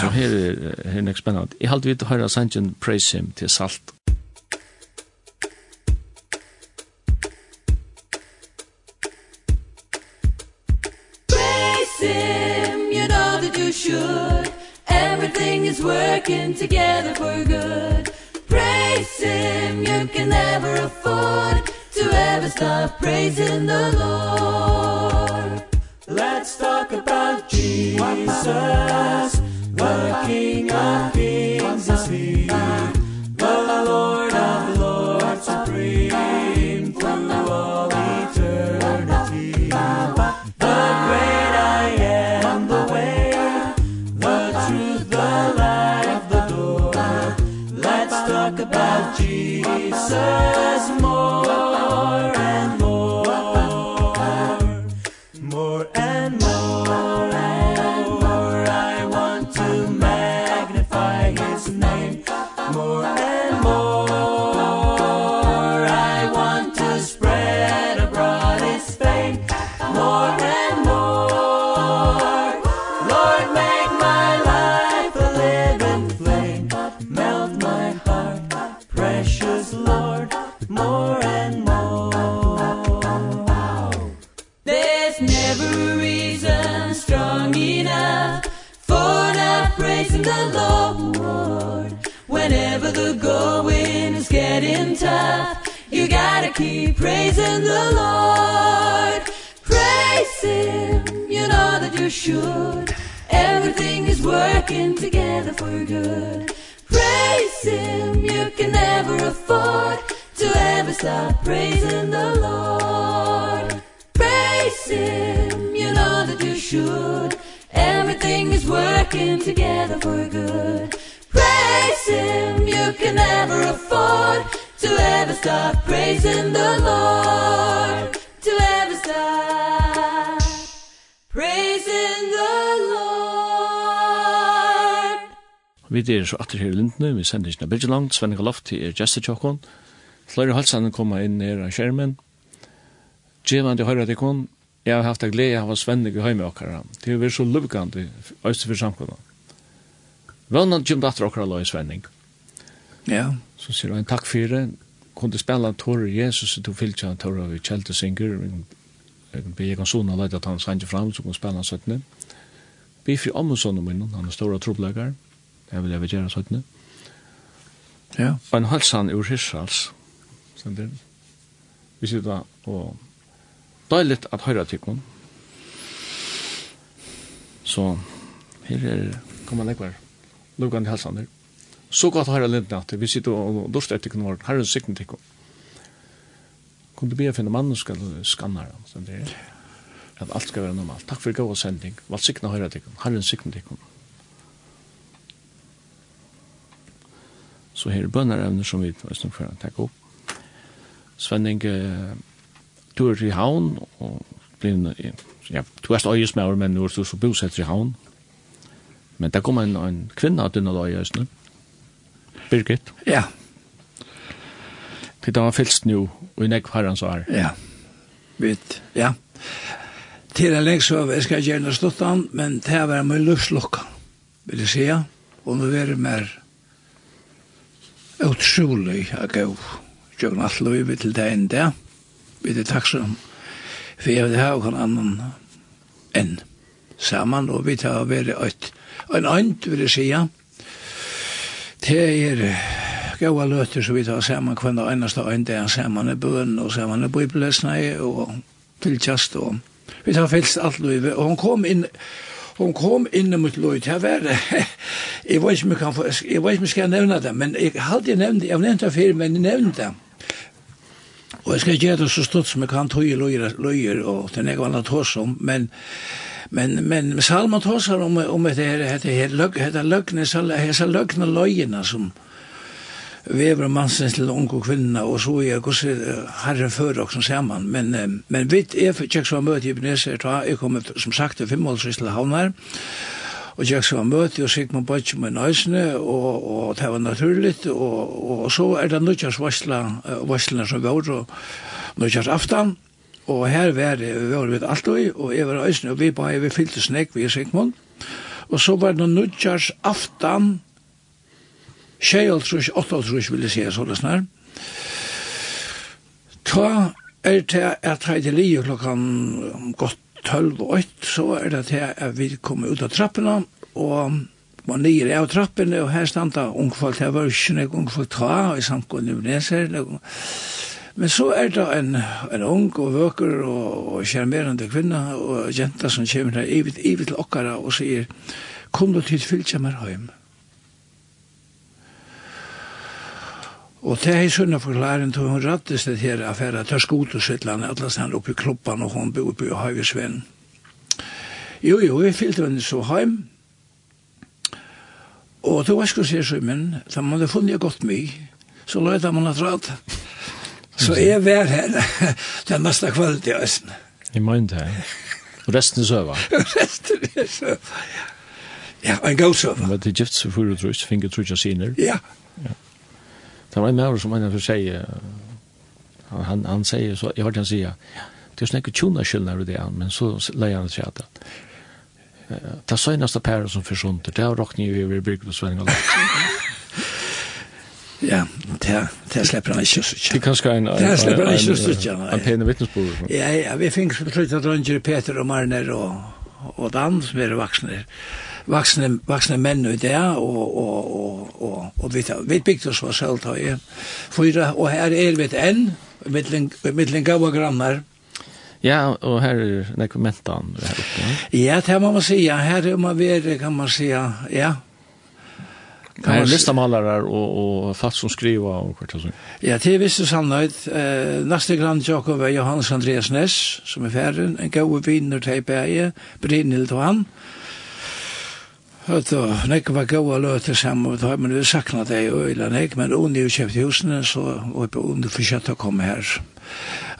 Speaker 1: Så her er, her er nek spennende. Jeg halte vidt å høyra sangen Praise Him til salt.
Speaker 4: Praise Him, you know that you should Everything is working together harvest of praise in the Lord.
Speaker 3: Let's talk about Jesus the King of Kings
Speaker 4: you should. Everything is working together for good. Praise Him, you can never afford To ever stop praising the Lord. Praise Him, you know that you should. Everything is working together for good. Praise Him, you can never afford To ever stop praising the Lord. To ever stop praising
Speaker 1: Vi er så atter her i Lindene, vi sender ikke noe langt, Svenning og Lofti er gestetjokken. Flere halsene kommer inn her av skjermen. Gjevande høyre til kon, jeg har haft en glede av Svenning i høyme okkara. Det er så lukande, øyste for samkommet. Vannan kjem datter okkara la i Svenning.
Speaker 2: Ja.
Speaker 1: Så sier han, takk for det. Kunne spela Tore Jesus, du fyllt han Tore vi Kjelte synger. vi er kanskje sånn at han sanger fram, så kunne spela han 17. Vi er fri om og min, han er store troblegger det vil jeg vil gjøre sånn.
Speaker 2: Ja.
Speaker 1: Og en halsan ur Hirsals. Sånn det. Vi sitter da og deilig at høyre tikkene. Så her er kan man legge lukkende halsan der. Så godt høyre lindene at vi sitter og dorst etter kunne vår. Her er en sikken tikkene. Du be å finne mannen skal skanna dem. Sånn det er. At alt skal være normalt. Takk for god sending. Valt sikna høyre tikkene. Herren sikna tikkene. Så her er bønnerevner som vi ønsker for å takke opp. Svenning, du er i havn, og blir, ja, du er øyesmauer, men nå er du så bosetter i havn. Men der kommer en, en kvinne av denne øyesne, Birgit.
Speaker 2: Ja.
Speaker 1: Det var fylst nå, og i nekv så år.
Speaker 2: Ja, vet, ja. Til en lenge så jeg skal gjerne stått han, men det var med løslokka, vil jeg si, og nå er det mer utrolig a gav gjøgn alt løyvi til det enn det. Vi er takksom for jeg vil ha noen annan enn saman, og vi tar være et en and, vil jeg sija. Det er gaua løter, så vi tar saman hver dag eneste and, det er saman i bøn, og saman i bøybelesnei, og tilkjast, og vi tar fylst alt løyvi, og hun kom inn, Hon kom inn mot Lloyd. Her var det. Jeg vet ikke om jeg kan få, jeg vet ikke om jeg skal nevne det, men jeg har alltid nevnt det. Jeg har nevnt det før, men jeg nevnte det. Og jeg skal gjøre det så stort som jeg kan tog i løyer, og det er noe annet hos om, men Men men Salman tosar om om det här det här lögn det här lögn det här så lögna lögna som vever mannen til unge kvinna, og så er gos herren og som sammen. Men, eh, men vidt er for kjekk som møte i Ebenezer, da jeg kom som sagt til Fimmålsvis til Havnar, og jeg var møte, og sik man bare med nøysene, og, og det var naturligt, og, og så er det nødgjørs varslene som var, og nødgjørs aftan, og her var det, var vi alt og, og jeg var nøysene, og vi bare, vi fyllte snakk, vi er sikkert og så var det nødgjørs aftan, tjejaltrus, åttatrus vil jeg si, sånn snar. Ta er til at jeg til livet klokkan godt 12 og ått, så er det til at vi kommer ut av trappene, og man nyer av trappene, og her standa ungfolk, her var ikke noen ungfolk ta, og i samkunn neser, Men så er det en, en ung og vøker og, og kjermerende kvinne og jenta som kommer her, ivet, ivet til okkara og sier, kom du til fylkja meg heim. Og det er sunn forklaring til hun rattes det her affæra til skotersvittlan, alle stand oppe i kloppan og hun bor oppe i Høyvesvenn. Jo, jo, jeg fyllte henne så heim. Og det var skulle se så, men da man hadde funnet godt mye, så løyde man at rad. Så jeg var her den neste kveld i Østen.
Speaker 1: I mind det, Og resten er søva. [LAUGHS]
Speaker 2: resten er søva, ja. En god søva.
Speaker 1: Men det er gift så for å trus, fingertrusja siner.
Speaker 2: Ja. Ja.
Speaker 1: Det var en maver som han av seg, han, han sier, så, jeg hørte han sier, det er sånn ikke tjona skyldner i det, men så leier han seg at det. Det søgnaste pære som forsvunter, det har råkning i vi bygd og svenning og
Speaker 2: Ja, det, det slipper han ikke å
Speaker 1: sitte. Det kanskje en, en,
Speaker 2: det slipper han ikke å sitte.
Speaker 1: En pene vittnesbord.
Speaker 2: Ja, ja, vi finner som sluttet Rønger, Peter og Marner og, og Dan som er voksne. Ja voksne, voksne menn i det, og, og, og, og, og vi, vi bygde oss var selv ta i fyra, og her er vi enn, mittlen gav og grannar,
Speaker 1: Ja, og her er nekomentan her oppe. Ja,
Speaker 2: det må man säga. Her er man ved, kan man säga, ja.
Speaker 1: Kan
Speaker 2: man
Speaker 1: her
Speaker 2: er
Speaker 1: listamalare og, og fatt som skriva og hvert sånt.
Speaker 2: Ja, det er visst og. Eh, Neste grand Jakob er Johannes Andreas Ness, som er færen, en gode vinner til Beie, Brynhild og han. Hörta, nek var goa löte samman, då har man ju sakna det i øyla nek, men unni jo kjøpt husene så var på unni försökt å komme her.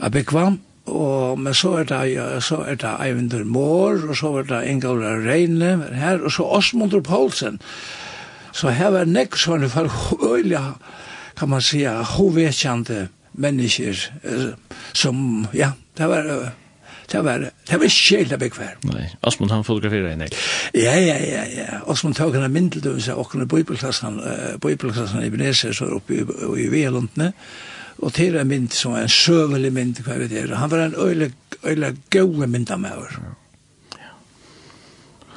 Speaker 2: Jag bekvam, og men så er det så er det Eivinder Mår, og så er det Ingaula Reine her, og så Osmundur Poulsen. Så her var nek sånne for øyla, kan man säga, hovedkjente mennesker, som, ja, det var Det var, det var kjellig begge hver.
Speaker 1: Nei, Asmund han fotograferer henne.
Speaker 2: Ja, ja, ja, ja. Asmund tok henne mindre til seg, og henne bøybelklassen, bøybelklassen i Beneser, så oppe i, i Vealundene, og til en mynd som er en søvelig mynd, hva vet jeg, han var en øyla, øyla gode mynd av meg. Ja.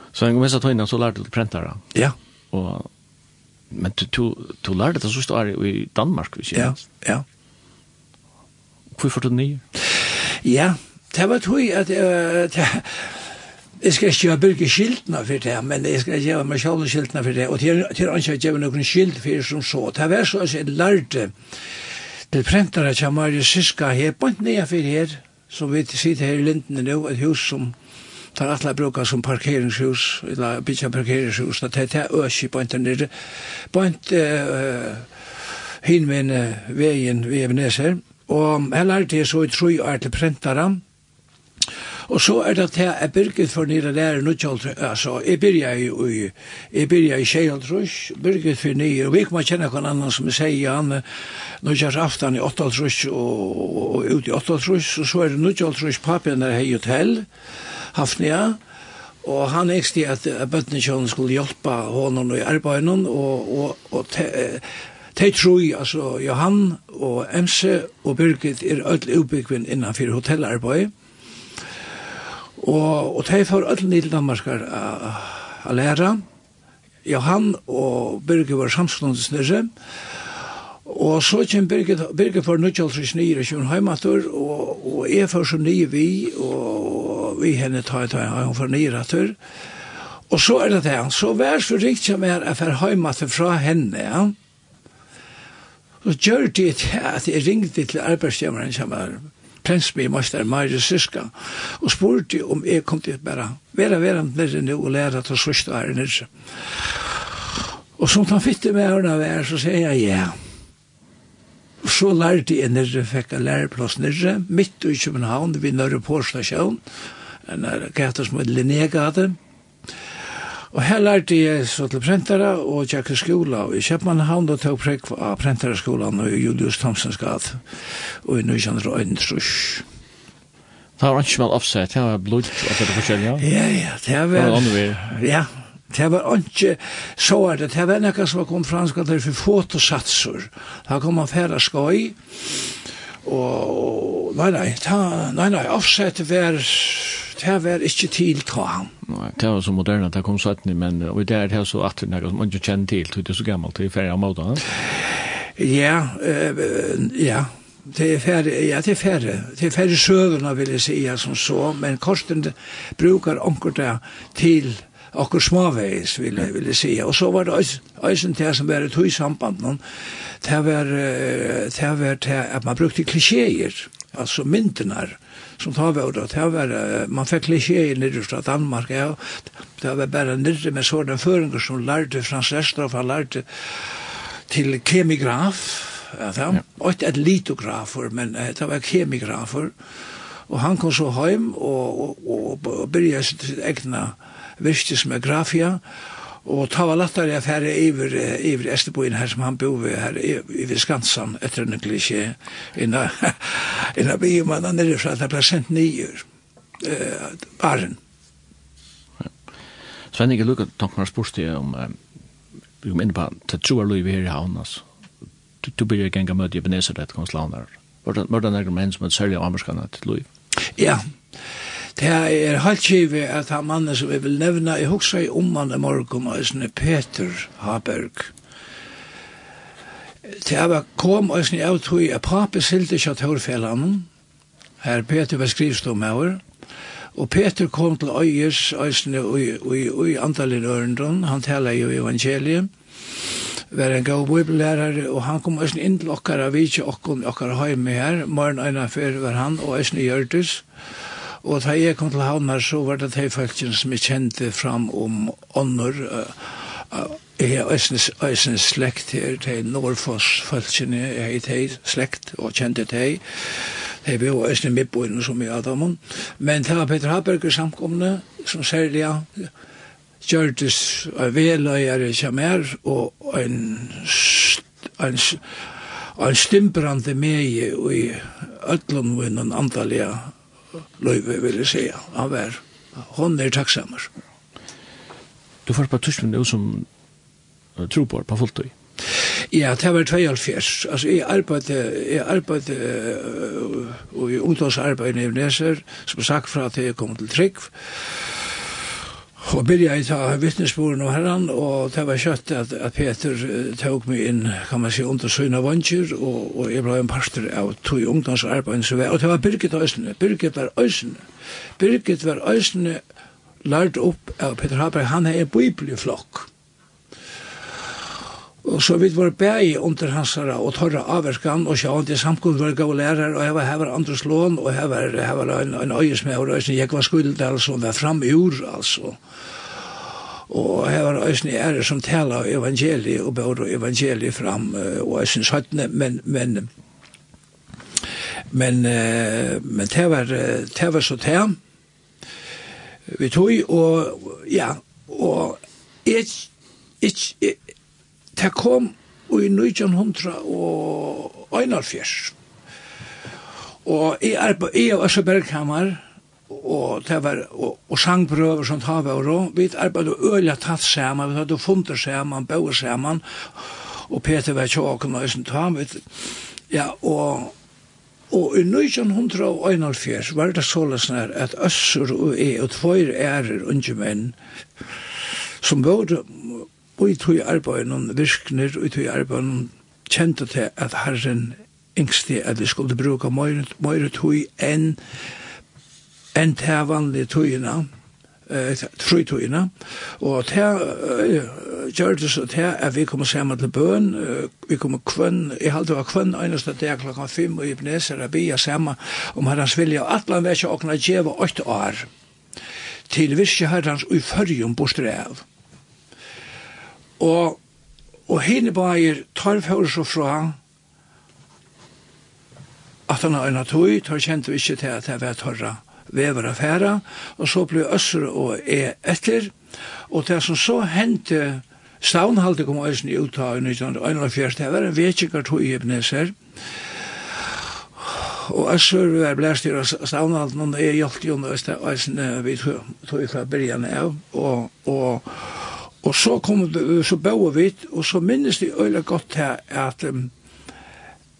Speaker 1: Så en gang mest av tøyna, så lærte du prentare.
Speaker 2: Ja.
Speaker 1: Og, men du, du, du lærte det så året i Danmark, hvis jeg
Speaker 2: Ja, ja.
Speaker 1: Hvorfor du nye?
Speaker 2: Ja det var tog at [LAUGHS] jeg skal ikke gjøre byrke skiltene for det, men jeg skal gjøre meg selv skiltene for det, og til å ikke gjøre noen skilt for det som så. Det var så at jeg lærte til prentene til Marius Siska her, på en nye for her, som vi sitter her i Lindene nå, et hus som tar alla bruka som parkeringshus, eller bytja parkeringshus, det er det øsje på enten nere, på ent hinvinn veien vi er nes her, og her lærte jeg så i tru år til prentara, Og så er det til jeg byrget for nere der nå altså, jeg byrja i, i, jeg byrja i Sjeihaltrus, byrget for nere, og vi kan kjenne noen annan som sier han, nå kjær aftan i Åttaltrus og, og, ut i Åttaltrus, og så er det nå kjalltrus papen der hei hotell, Hafnia, og han ekste at bøttene skulle hjelpa honom i arbeidene, og, og, og te, De tror, altså, Johan og Emse og Birgit er ødel utbyggvinn innanfor hotellarbeid, Og, og de får alle nye til Danmarkar å lære. Johan og Birgit var samståndes nere. Og så kjem Birgit, Birgit for nødgjøltres nye i kjønne heimatur, og, og jeg får så nye vi, og vi henne tar ta en for nye retter. Og så er det det, så vær så rikt som er jeg får heimater fra henne, ja. Så gjør det at jeg ringte til arbeidsgjemmeren som er prensby i Meister Maire Siska, og spurte om jeg kom til bare være vera nere nu og lære til sørste her nere. Og som han fytte med henne vær, så sier jeg ja. Og så lærte jeg nere, fikk jeg læreplass nere, midt i København, vi nere på stasjon, en gata som er Linnegade, Og her lærte jeg så til prentere og tjekke skola. Og i Kjøpmannhavn og tog prekk av prentereskolan og Julius Thomsens gat. Og i Nysjandre og Øyndtrus.
Speaker 1: Det var ikke mal offset, det var blod, altså det forskjell,
Speaker 2: ja? Ja, ja,
Speaker 1: det var... Det var
Speaker 2: Ja, det var ikke så er det. Det var nekka som kom fransk at det var fotosatser. Da kom man færre skoj. Og nei, nei, ta, nei, nei, offset var det var ikke til ta.
Speaker 1: Nei, det var så moderne, det kom 17, men og det er det så at det er som man ikke kjenner til, det er så gammelt, det er ferdig av måten.
Speaker 2: Ja, øh, ja, det er færre, ja, det er færre. Det er færre søvnene, vil jeg si, som så, men kosten brukar det til akkur smaveis, vil jeg, vil jeg si. Og så var det eisen til som var et høy samband, det var, det var til at man brukte klisjeer, altså myntenar, som tar vi ordet. det var, man fikk klisjé i nyrre fra Danmark, ja, det var bare nere med sånne føringer som lærte Frans Estraf, han lærte til kemigraf, ja, det var ikke et litografer, men det var kemigrafer, og han kom så hjem og, og, og, og begynte egna virkes med grafia, og Og ta var lattare at her iver, iver Esteboin her som han bor ved her i Skansan etter en nøkkelig ikke inna, [LAUGHS] inna biomanna nere fra at det ble sendt nyer uh, baren. Ja.
Speaker 1: Sven, ikke lukket tanken har spørst deg om vi kom inn på til troer lov her i havn altså. Du, du blir genga møte i Ebenezer et konslaner. Var det nærmere menn som er særlig av amerikanene til lov?
Speaker 2: Ja, ja. Det er helt kivet at han mannen som jeg vil nevna, jeg husker i om han i morgen, og sånn Peter Haberg. Det var kom og sånn jeg tog, jeg pape silte ikke til hårfellene, her Peter var skrivstom her, og Peter kom til Øyers, Øysene og i antallin ørendron, han taler jo evangeliet, var en god bibellærare, og han kom æsne inn til okkar av vitsi okkar okkar heimi her, morgen øyne før var han, og æsne gjørtes, og Og da jeg kom til Havnar, så var det de folkene som jeg kjente fram om ånder, Jeg er også slekt her, det er Norfoss-følsene, jeg har slekt og kjente det. Jeg var også med på henne som i Adamon. Men det var Peter Haberger samkomne, som særlig ja, gjørtes av veløyere som er, og en, en, en stimprande meie i Øtlundvunnen antallet løyve, vil jeg si. Han var, hon er takksammer.
Speaker 1: Du får på tusen minutter som uh, tror på, på fulltøy.
Speaker 2: Ja, det var 92. Altså, jeg arbeidde, jeg arbeidde uh, i ungdomsarbeid i Neser, som sagt fra at jeg kom til Trygg, Og byrja i ta vittnesboren og herran, og det var kjøtt at, at Peter tåg meg inn, kan man si, under søgna vansjer, og, og jeg ble en parster av tog ungdomsarbeid som var, og det var Birgit Øysene, Birgit var Øysene, Birgit var Øysene, lært opp av Peter Haberg, han er bibelflokk. flokk Og så vi var bæg under hansara og torra avverkan og sjå til samkund var gav lærer og heva hever andres Lån og hever, var en, en øyesmeor og jeg var skuld altså og var fram i ur altså og hever øysen ære som tala evangeliet og bør evangeliet fram og øysen søttene men men men men det var det var så det vi tog og ja og jeg, jeg, jeg det kom i 1900 Og jeg er på jeg og Øsse Bergkammer, og det var og, og sangprøver som tar vi og vi arbeidde øyla tatt sammen, vi hadde funnet sammen, bøy sammen, og Peter var tjåken og Øsse tar vi, ja, og Og i 1941 var det således nær at Øsser og jeg og tvoir ærer unge menn som både Og i tog arbeid noen virkner, og i tog arbeid noen kjente til at herren yngste at vi skulle bruke møyre tog enn enn til vanlige togene, eh, tru togene, og til eh, gjør det så til at vi kommer sammen til bøn, vi kommer kvønn, jeg halte var kvønn øyneste dag klokka fem, og i Ibneser er bia sammen om herrens vilja, og atlan vekk åkna djeva åtte år, til virkje herrens uførgjum bostre av. Og, og henne bæger tar fyrir så fra at han har en tøy, tar kjent vi ikke til at det var torra vever affæra, og så ble Øsser og E etter, og det som så hendte Stavnhalde kom eisen i uta i 1941, det var en vekkikar tog i Ebneser, og Øsser var blæst i Stavnhalde, og jeg hjelpte jo eisen vi tog i fra byrjan av, og, og Og så kom så bøver vi, og så minnes de øyla godt her at um,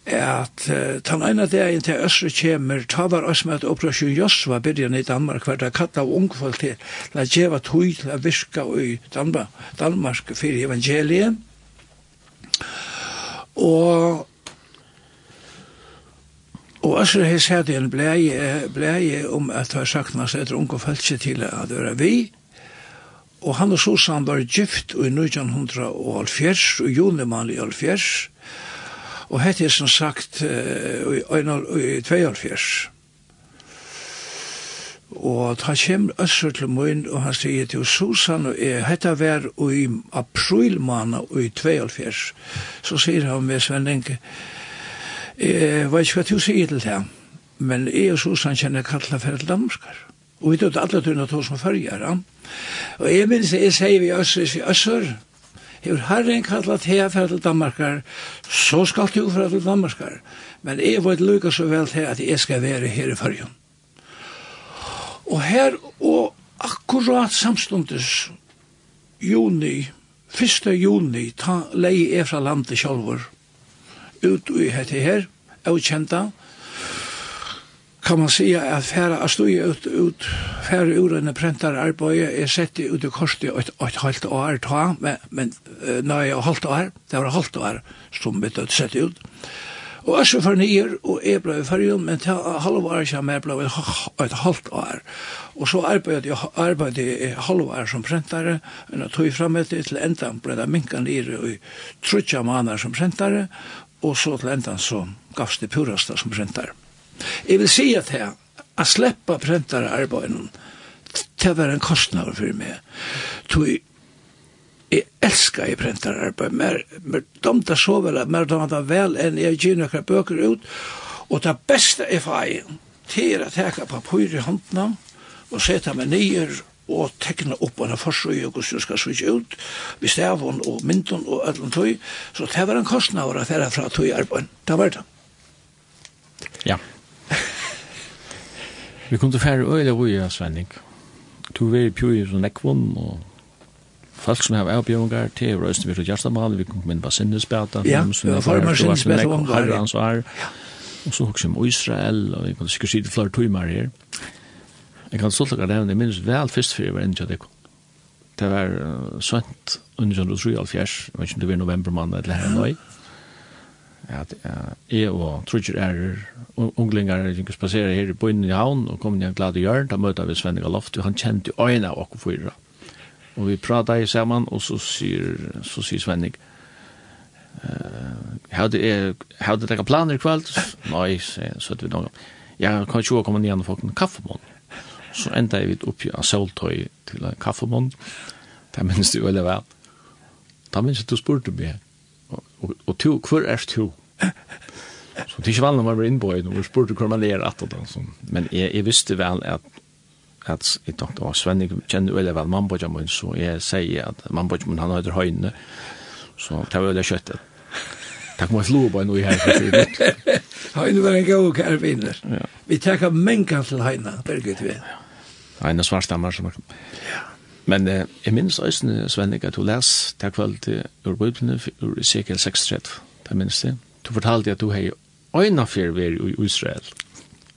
Speaker 2: at uh, tan eina dagen til Østre kjemer, ta var oss med at operasjon Josva byrjan i Danmark, hver dag katta av ungfolk til, la djeva tøy til a virka i Danmark, Danmark fyrir evangeliet. Og Og Øsre har sett en bleie, bleie om at det har sagt man etter unge følelse til at det er vi, Og han og Susan var gift i 1970 og junimann i 1970 og hette er som sagt i 1972. Og ta kjem Øsser til Moin og han sier til Susan og jeg hette var i april måned i 1972. Så sier han med Sven Lenke Jeg vet ikke hva du sier til det, men jeg og Susan kjenner Katla for et landskar. Og vi tog alle tunna tog som følgere. Og jeg minns jeg sier vi Øsses i Øsser, Hevur Herren kallat her for til Danmarkar, så skal du for til Danmarkar. Men jeg var lukka så vel til at jeg skal være her i fyrjun. Og her, og akkurat samstundes, juni, 1. juni, ta leie er fra landet sjálfur, ut i hette her, avkjenta, kan man säga att färra att stå ut, ut färra ur en präntar arbete är sett ut i korset ett, ett halvt år ta, men, men nej, ett halvt år, det var halvt år som vi har sett ut. Og så for nyer, og jeg ble i men til halv år kjem jeg ble et halvt år. Og så arbeidde jeg, arbeidde jeg halv år som prentare, og jeg tog frem etter til endan ble det minkan nyer i trutja manar som prentare, og så til endan så gavs det purasta som prentare. Jeg vil si at her, a sleppa prentare arbeidene, til å være en kostnad for meg. Så jeg elskar jeg prentare arbeid, mer, mer domta så vel, mer domta vel enn jeg gir noen bøker ut, og det beste er fag, til å teka papur i håndene, og sette meg nyer, og tekna opp en forsøy og hvordan skal switche ut, vi stavon og myndon og öllum tøy, så det var en kostnad å være fra tøy arbeid, det var det.
Speaker 1: Ja. Vi kom til færre øyla vuja, Svenning. Du er i pjuri som nekvun, og folk som har avbjørngar, til er røyste vi til Gjerstamal, vi kom inn på Sinnesbeta,
Speaker 2: ja, vi var farmar Sinnesbeta, og herrans
Speaker 1: var, og så hokk om Israel, og vi kan sikkert si det flere tøymar her. Jeg kan stolt akkur nevne, jeg minns vel fyrst fyrir var enn tjadekko. Det var uh, svent, under 1973, jeg vet ikke om det var novembermann eller her nøy, at jeg og Trudger er unglingar er ikke spaserer her i bøyden i havn, og kom inn i en glad i hjørn, da møter vi Svenning og Loft, og han kjente øynene av oss fyra. Og vi pratet sammen, og så sier, så sier Svenning, hadde jeg ikke planer i kveld? Nei, så hadde vi noen. Jeg kan ikke komme ned og få en kaffemånd. Så enda jeg vidt oppi av soltøy til en kaffemånd. Det minnes du veldig vel. Da minnes jeg du spurte meg, Og, og to, hvor [LAUGHS] er to? Så det er ikke vanlig å være innbøy, og spurte hvor man er at det. Men jeg, jeg visste vel at at jeg tenkte, å, Sven, jeg kjenner veldig vel mannbøyja min, så jeg sier at mannbøyja min, han heter Høyne, så det var veldig kjøttet. Takk må jeg slå på noe her.
Speaker 2: Høyne var en god kære
Speaker 1: vinner.
Speaker 2: Vi takker mengen til Høyne, Birgit vi.
Speaker 1: Høyne Svarstammer, som er... Ja. Men eh, jeg minnes øyne, Svennik, at du les til kveld ur Bibelen, ur Ezekiel 6.30, det minnes det. Du fortalte at du har øyne for vi i Israel,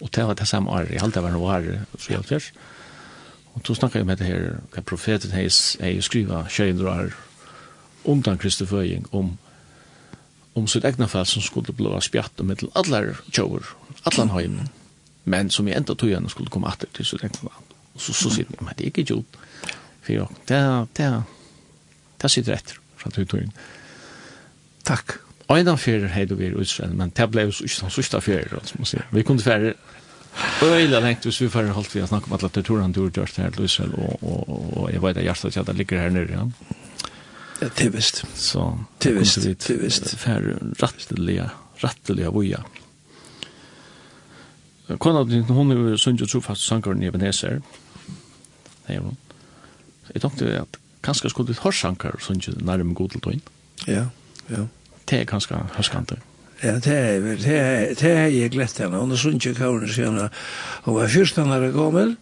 Speaker 1: og det var det samme året, jeg halte det var noe året, så jeg fyrt. Og så snakket jeg med det her, hva profeten heis, jeg skriva 200 år, undan Kristi føying, om om sitt egna fall som skulle bli spjatt og mittel allar tjover, allan heimen, men som i enda tøyene skulle komme atter til sitt egna fall. Og så, så sier jeg, men det er ikke gjort för och det det det sitter rätt från tog
Speaker 2: Tack.
Speaker 1: Einan fyrir heidu vi i Israel, men det blei jo ikke sørsta fyrir, som man sier. Vi kunne fyrir øyla lengt hvis vi fyrir holdt vi å snakke om alle torturen du har gjort her i Israel, og, og, og jeg vet at hjertet at det ligger her nere, ja.
Speaker 2: Ja, det er visst.
Speaker 1: Så,
Speaker 2: det er visst, det er visst.
Speaker 1: Fyrir ratteliga, ratteliga vuja. Kona, din, hon er jo sundt og trofast sangaren i Ebenezer, det er hun. noe jeg tenkte at kanskje skulle du hørsankar sånn nærmere god til tøyen.
Speaker 2: Ja, ja.
Speaker 1: Det er kanskje hørskant
Speaker 2: Ja, det er, det er, det er jeg glett henne. Hun er sånn ikke kåren, sier henne. Hun var fyrstanare gammel,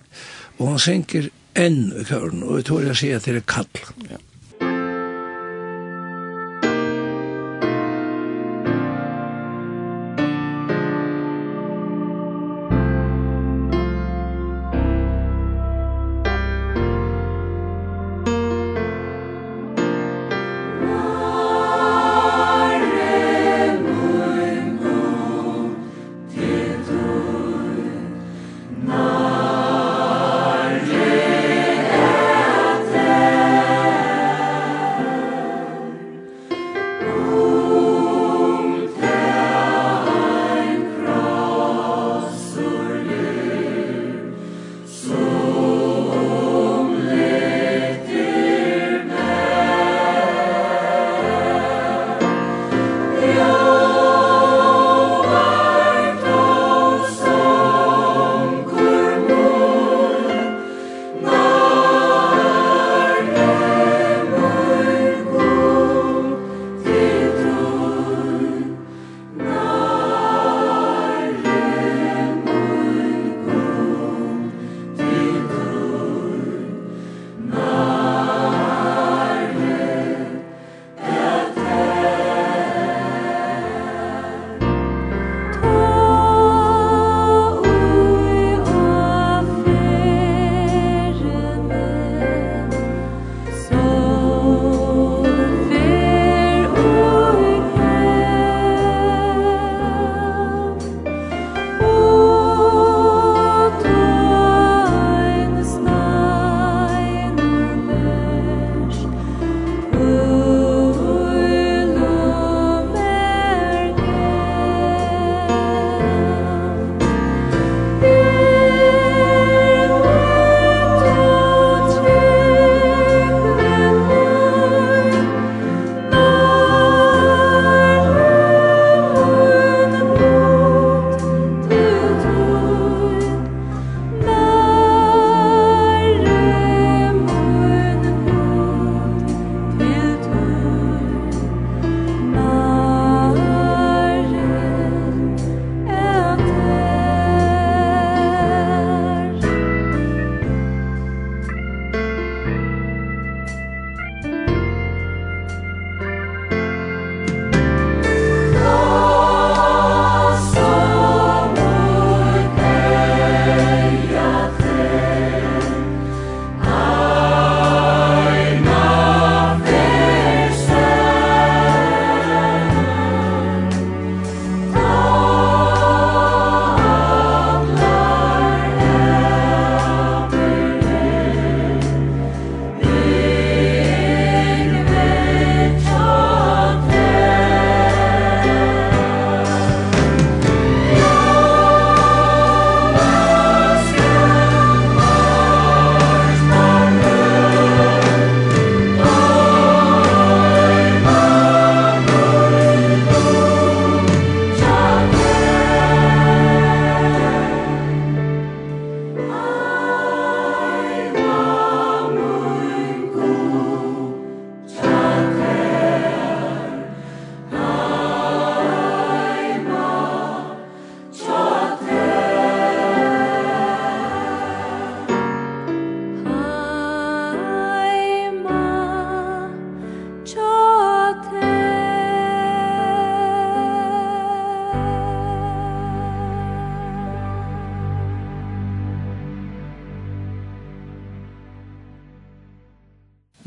Speaker 2: og hun synker enn i kåren, og jeg tror jeg sier at det er kall.
Speaker 1: Ja.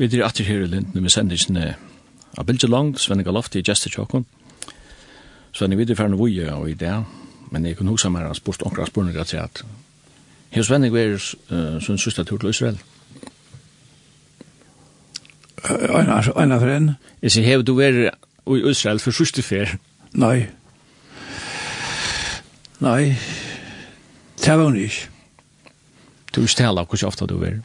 Speaker 1: Vi er atter her i Linden med sendingene av Bilge Lang, Svenne Galafti i Gjester Tjåkon. Svenne videre færne voie og i det, men jeg kunne huske meg hans bort omkring spørninger til at her Svenne var uh, sin sørste tur til Israel.
Speaker 2: Øyna for en?
Speaker 1: Jeg sier, hev du vært i Israel for sørste fer?
Speaker 2: Nei. Nei. Det var hun ikke.
Speaker 1: Du er ikke tale av hvordan ofte du vært?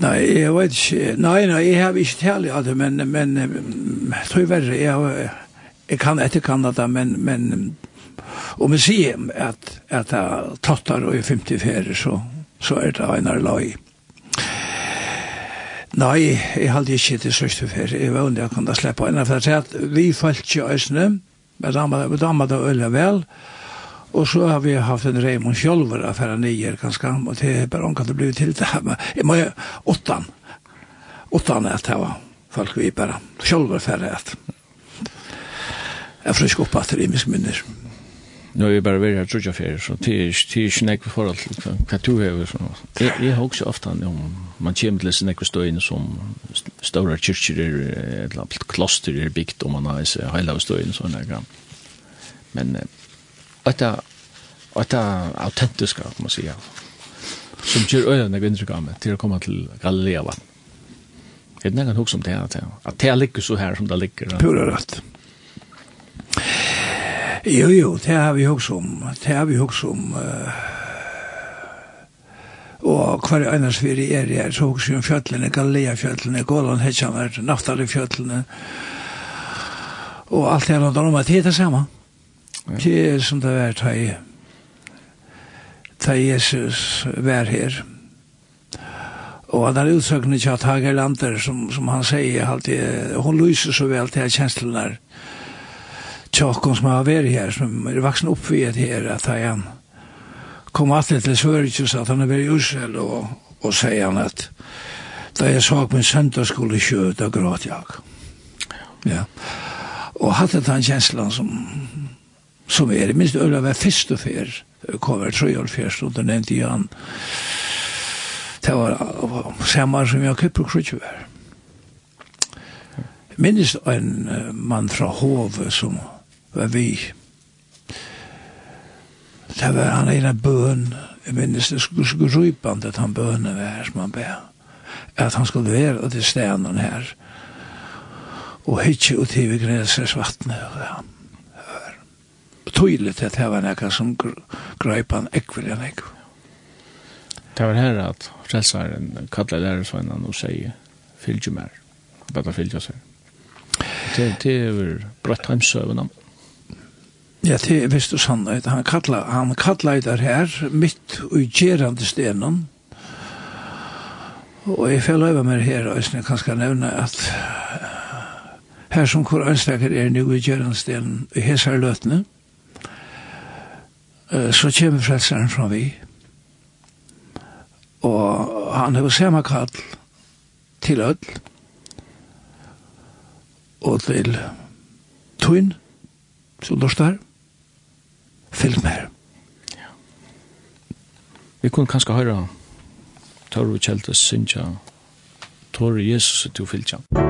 Speaker 2: Nei, jeg vet ikke. Nei, nei, jeg har ikke tale av det, men, men jeg tror verre, jeg, jeg kan etterkanne det, men, men om jeg sier at, at jeg tattar og er 50 ferie, så, så er det en lag. Nei, jeg hadde ikke til sørste ferie. Jeg var under jeg kunne slippe en, av det, at vi falt ikke øsene, men damer det øyne vel, og Och så har vi haft en Raymond Kjolver affär nyer, ganska og det er bare omkant det bli til det her, men jeg må jo åttan. Åttan är det var Folk vi bare, Kjolver färre att. jeg frisk opp at det är missminner.
Speaker 1: Nu är vi bare vi har trutja ferie, så det är inte näck för allt hva du har. Jeg har også ofte om man kommer til disse nekve støyene som stora er, eller kloster er bygd om man har disse hela stöjn sådana grann. Men detta detta autentiska kan man säga. Som ger öarna gindrika med till att komma till Galilea vatten. Det är något också om det här. Att det ligger så här som det ligger.
Speaker 2: Pura rätt. Jo, jo, det har vi också om. Det har vi också om. Uh, og hver annars vi er i jeg, så også om fjøtlene, Galilea-fjøtlene, Golan-Hetsjamer, Naftali-fjøtlene, og alt det er noe om at det er det samme. Mm. Det er som det var ta i ta Jesus vær her. Og han har utsøkende til at Hager Lander, som, som han sier alltid, hun lyser så vel til kjenslene der. Tjokken som har vært her, som er vaksen opp ved her, at han kom alltid til Sverige, så at han har vært i Israel, og, og sier han at da jeg sa min søndagsskole i sjø, da gråt jeg. Ja. Og hatt det han kjenslen som som er, minst øyla var fyrst og fyr, kommer tre år fyrst, og det nevnte jeg det var samme som jeg kuppur krutje var. Minst en mann fra Hove som var vi, det var han en bøn, jeg minns det skulle rypant at han bønne var som han ber, at han skulle være til stenen her, og hitje og tive græsers vattnet, og ja tydligt att det var några som gröjp han ekvill än ekvill.
Speaker 1: Det var här att frälsaren kallar lärarsvännen och säger fylgje mer, bara fylgje sig. Det, det är väl brött hemsövna.
Speaker 2: Ja, det är visst sannhet. Han kallar, han kallar där här mitt och gerande stenen. Og jeg fell over meg her, og jeg kan skal nevne at her som hvor anstekker er nu i gjørendstelen i hesar løtene, så kommer frelseren fra vi. Og han har samme kall til ødel og til tøyn som lort der. Fylg med her. Ja.
Speaker 1: Vi kunne kanskje høre Torru Kjeldes synsja Torru Jesus til fylgja.
Speaker 4: Musik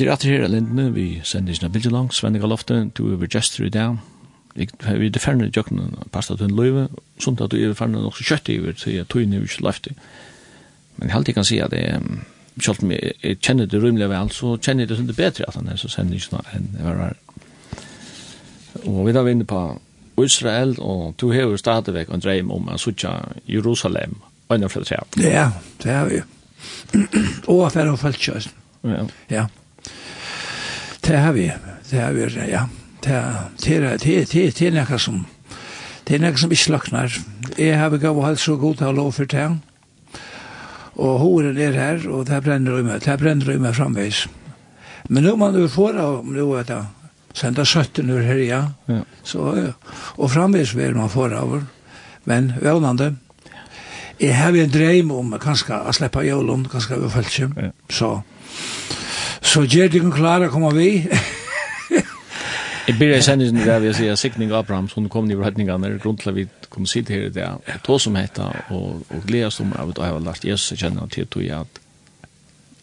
Speaker 1: Vi er etter her Lindene, vi sender ikke bilder langt, Svenning Svendiga Lofte, du er ved Jester i dag. Vi er ferdig i Jøkken, pasta til en løyve, sånt at du er ferdig nok så kjøtt i over, så jeg tog inn i ikke løfte. Men jeg alltid kan si at jeg, selv om jeg kjenner det rymelig vel, så kjenner jeg det sånn det bedre at han er så sender ikke noe enn jeg var her. Og vi da inne på Israel, og du har jo stadigvæk en dreim om å sitte Jerusalem, og en av flere tre.
Speaker 2: Ja, det har vi. Og affære og feltkjøsen.
Speaker 1: Ja.
Speaker 2: Ja. Det har vi. Det har vi, ja. Det er det er det er, det er noe som det er noe som ikke laknar. Jeg har gav og helst så god til å lov for det. Og horen er her, og det brenner i meg. Det brenner i meg framveis. Men nå man jo får av, nå er det senda 17 ur her, ja.
Speaker 1: ja.
Speaker 2: Så, og framveis vil man får av. Men vevnande. Jeg har en dreim om kanskje å slippe jølen, kanskje vi følger.
Speaker 1: Ja.
Speaker 2: Så, Så gjør dere klare å komme vi.
Speaker 1: Jeg [LAUGHS] ber jeg sender der vi sier Signing Abrahams, som kom i retningene, grunn til at vi kom sitt her i det, og tog som heter, og, og glede oss om av og jeg har lært Jesus kjenne til tog jeg at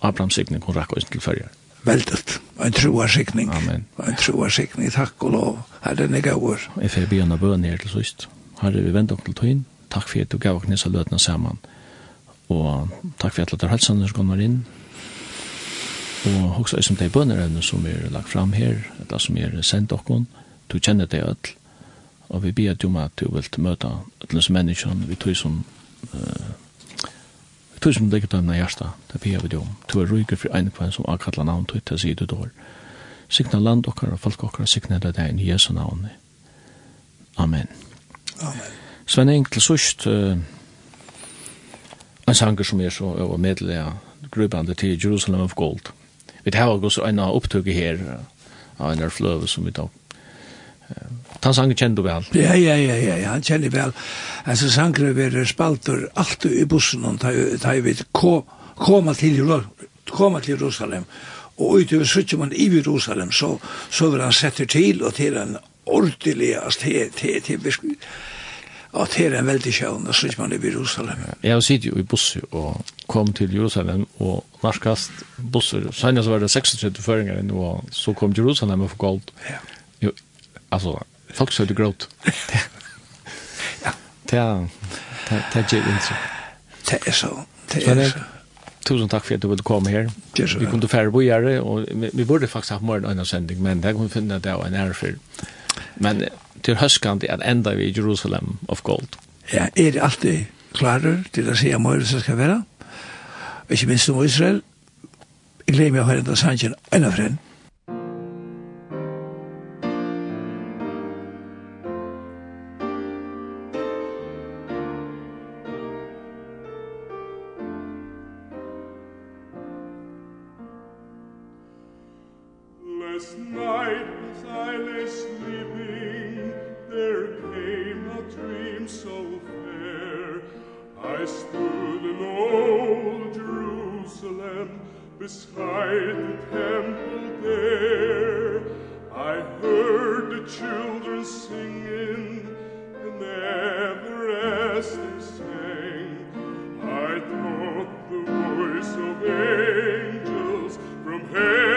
Speaker 1: Abraham Signing kunne rakk oss til førre.
Speaker 2: Veldet, en troa Signing.
Speaker 1: Amen.
Speaker 2: en troa sikning, takk og lov, herren er gauer.
Speaker 1: Jeg får be henne bøn her til sist. Herre, vi venter oss til tøyen. takk for at du gav oss løtene sammen, og takk for at du har helsen når kommer inn, og hugsa som de bønnerevne som er lagt fram her, det som er sendt okkon, du kjenner det öll, og vi bier jo at du vil møte öllens menneskene, vi tog som uh, vi tog som ligger dømna hjärsta, det bier vi jo om, du er ryger for en kvann som akkalla navn tog til sida du dår, Signa land okkar og folk okkar, signa det deg i Jesu navn. Amen.
Speaker 2: Amen.
Speaker 1: Sven Engel, til sust, uh, en sanger som er så, og medelig, grubande til Jerusalem of Gold vi har også en opptøk her av en fløve som vi da Han sang du vel.
Speaker 2: Ja, ja, ja, ja, ja, han kjenner vel. Altså, sangre er spalter alltid i bussen, og da vi vet, koma til, koma til Jerusalem, og ut over Suttjemann i Jerusalem, så, så vil han setter til, og til en ordentlig, til, til, til, til, at her er en veldig sjøvn, og så man i Jerusalem.
Speaker 1: Jeg har sittet jo i busser og kom til Jerusalem, og narkast busser, senere så var det 36 føringer inn, og så kom Jerusalem og for gold.
Speaker 2: Ja.
Speaker 1: Jo, altså, folk søkte gråt. [LAUGHS]
Speaker 2: ja.
Speaker 1: Det er, det er ikke inntrykk.
Speaker 2: Det er så, det er så.
Speaker 1: Tusen takk for at du ville komme her. Vi
Speaker 2: kom
Speaker 1: til færre bojere, og vi vi burde faktisk ha morgen og en sending, men det kunne finne det var en ære for. Men til høskande at enda vi i Jerusalem of Gold.
Speaker 2: Ja, er det alltid klarer til å si at Møyre skal være? Ikke minst om Israel. Jeg gleder meg å høre enda
Speaker 5: sannsyn enda av frem. Jerusalem, bis heiden temple there. I heard the children singing, and ever as they sang, I thought the voice of angels from heaven.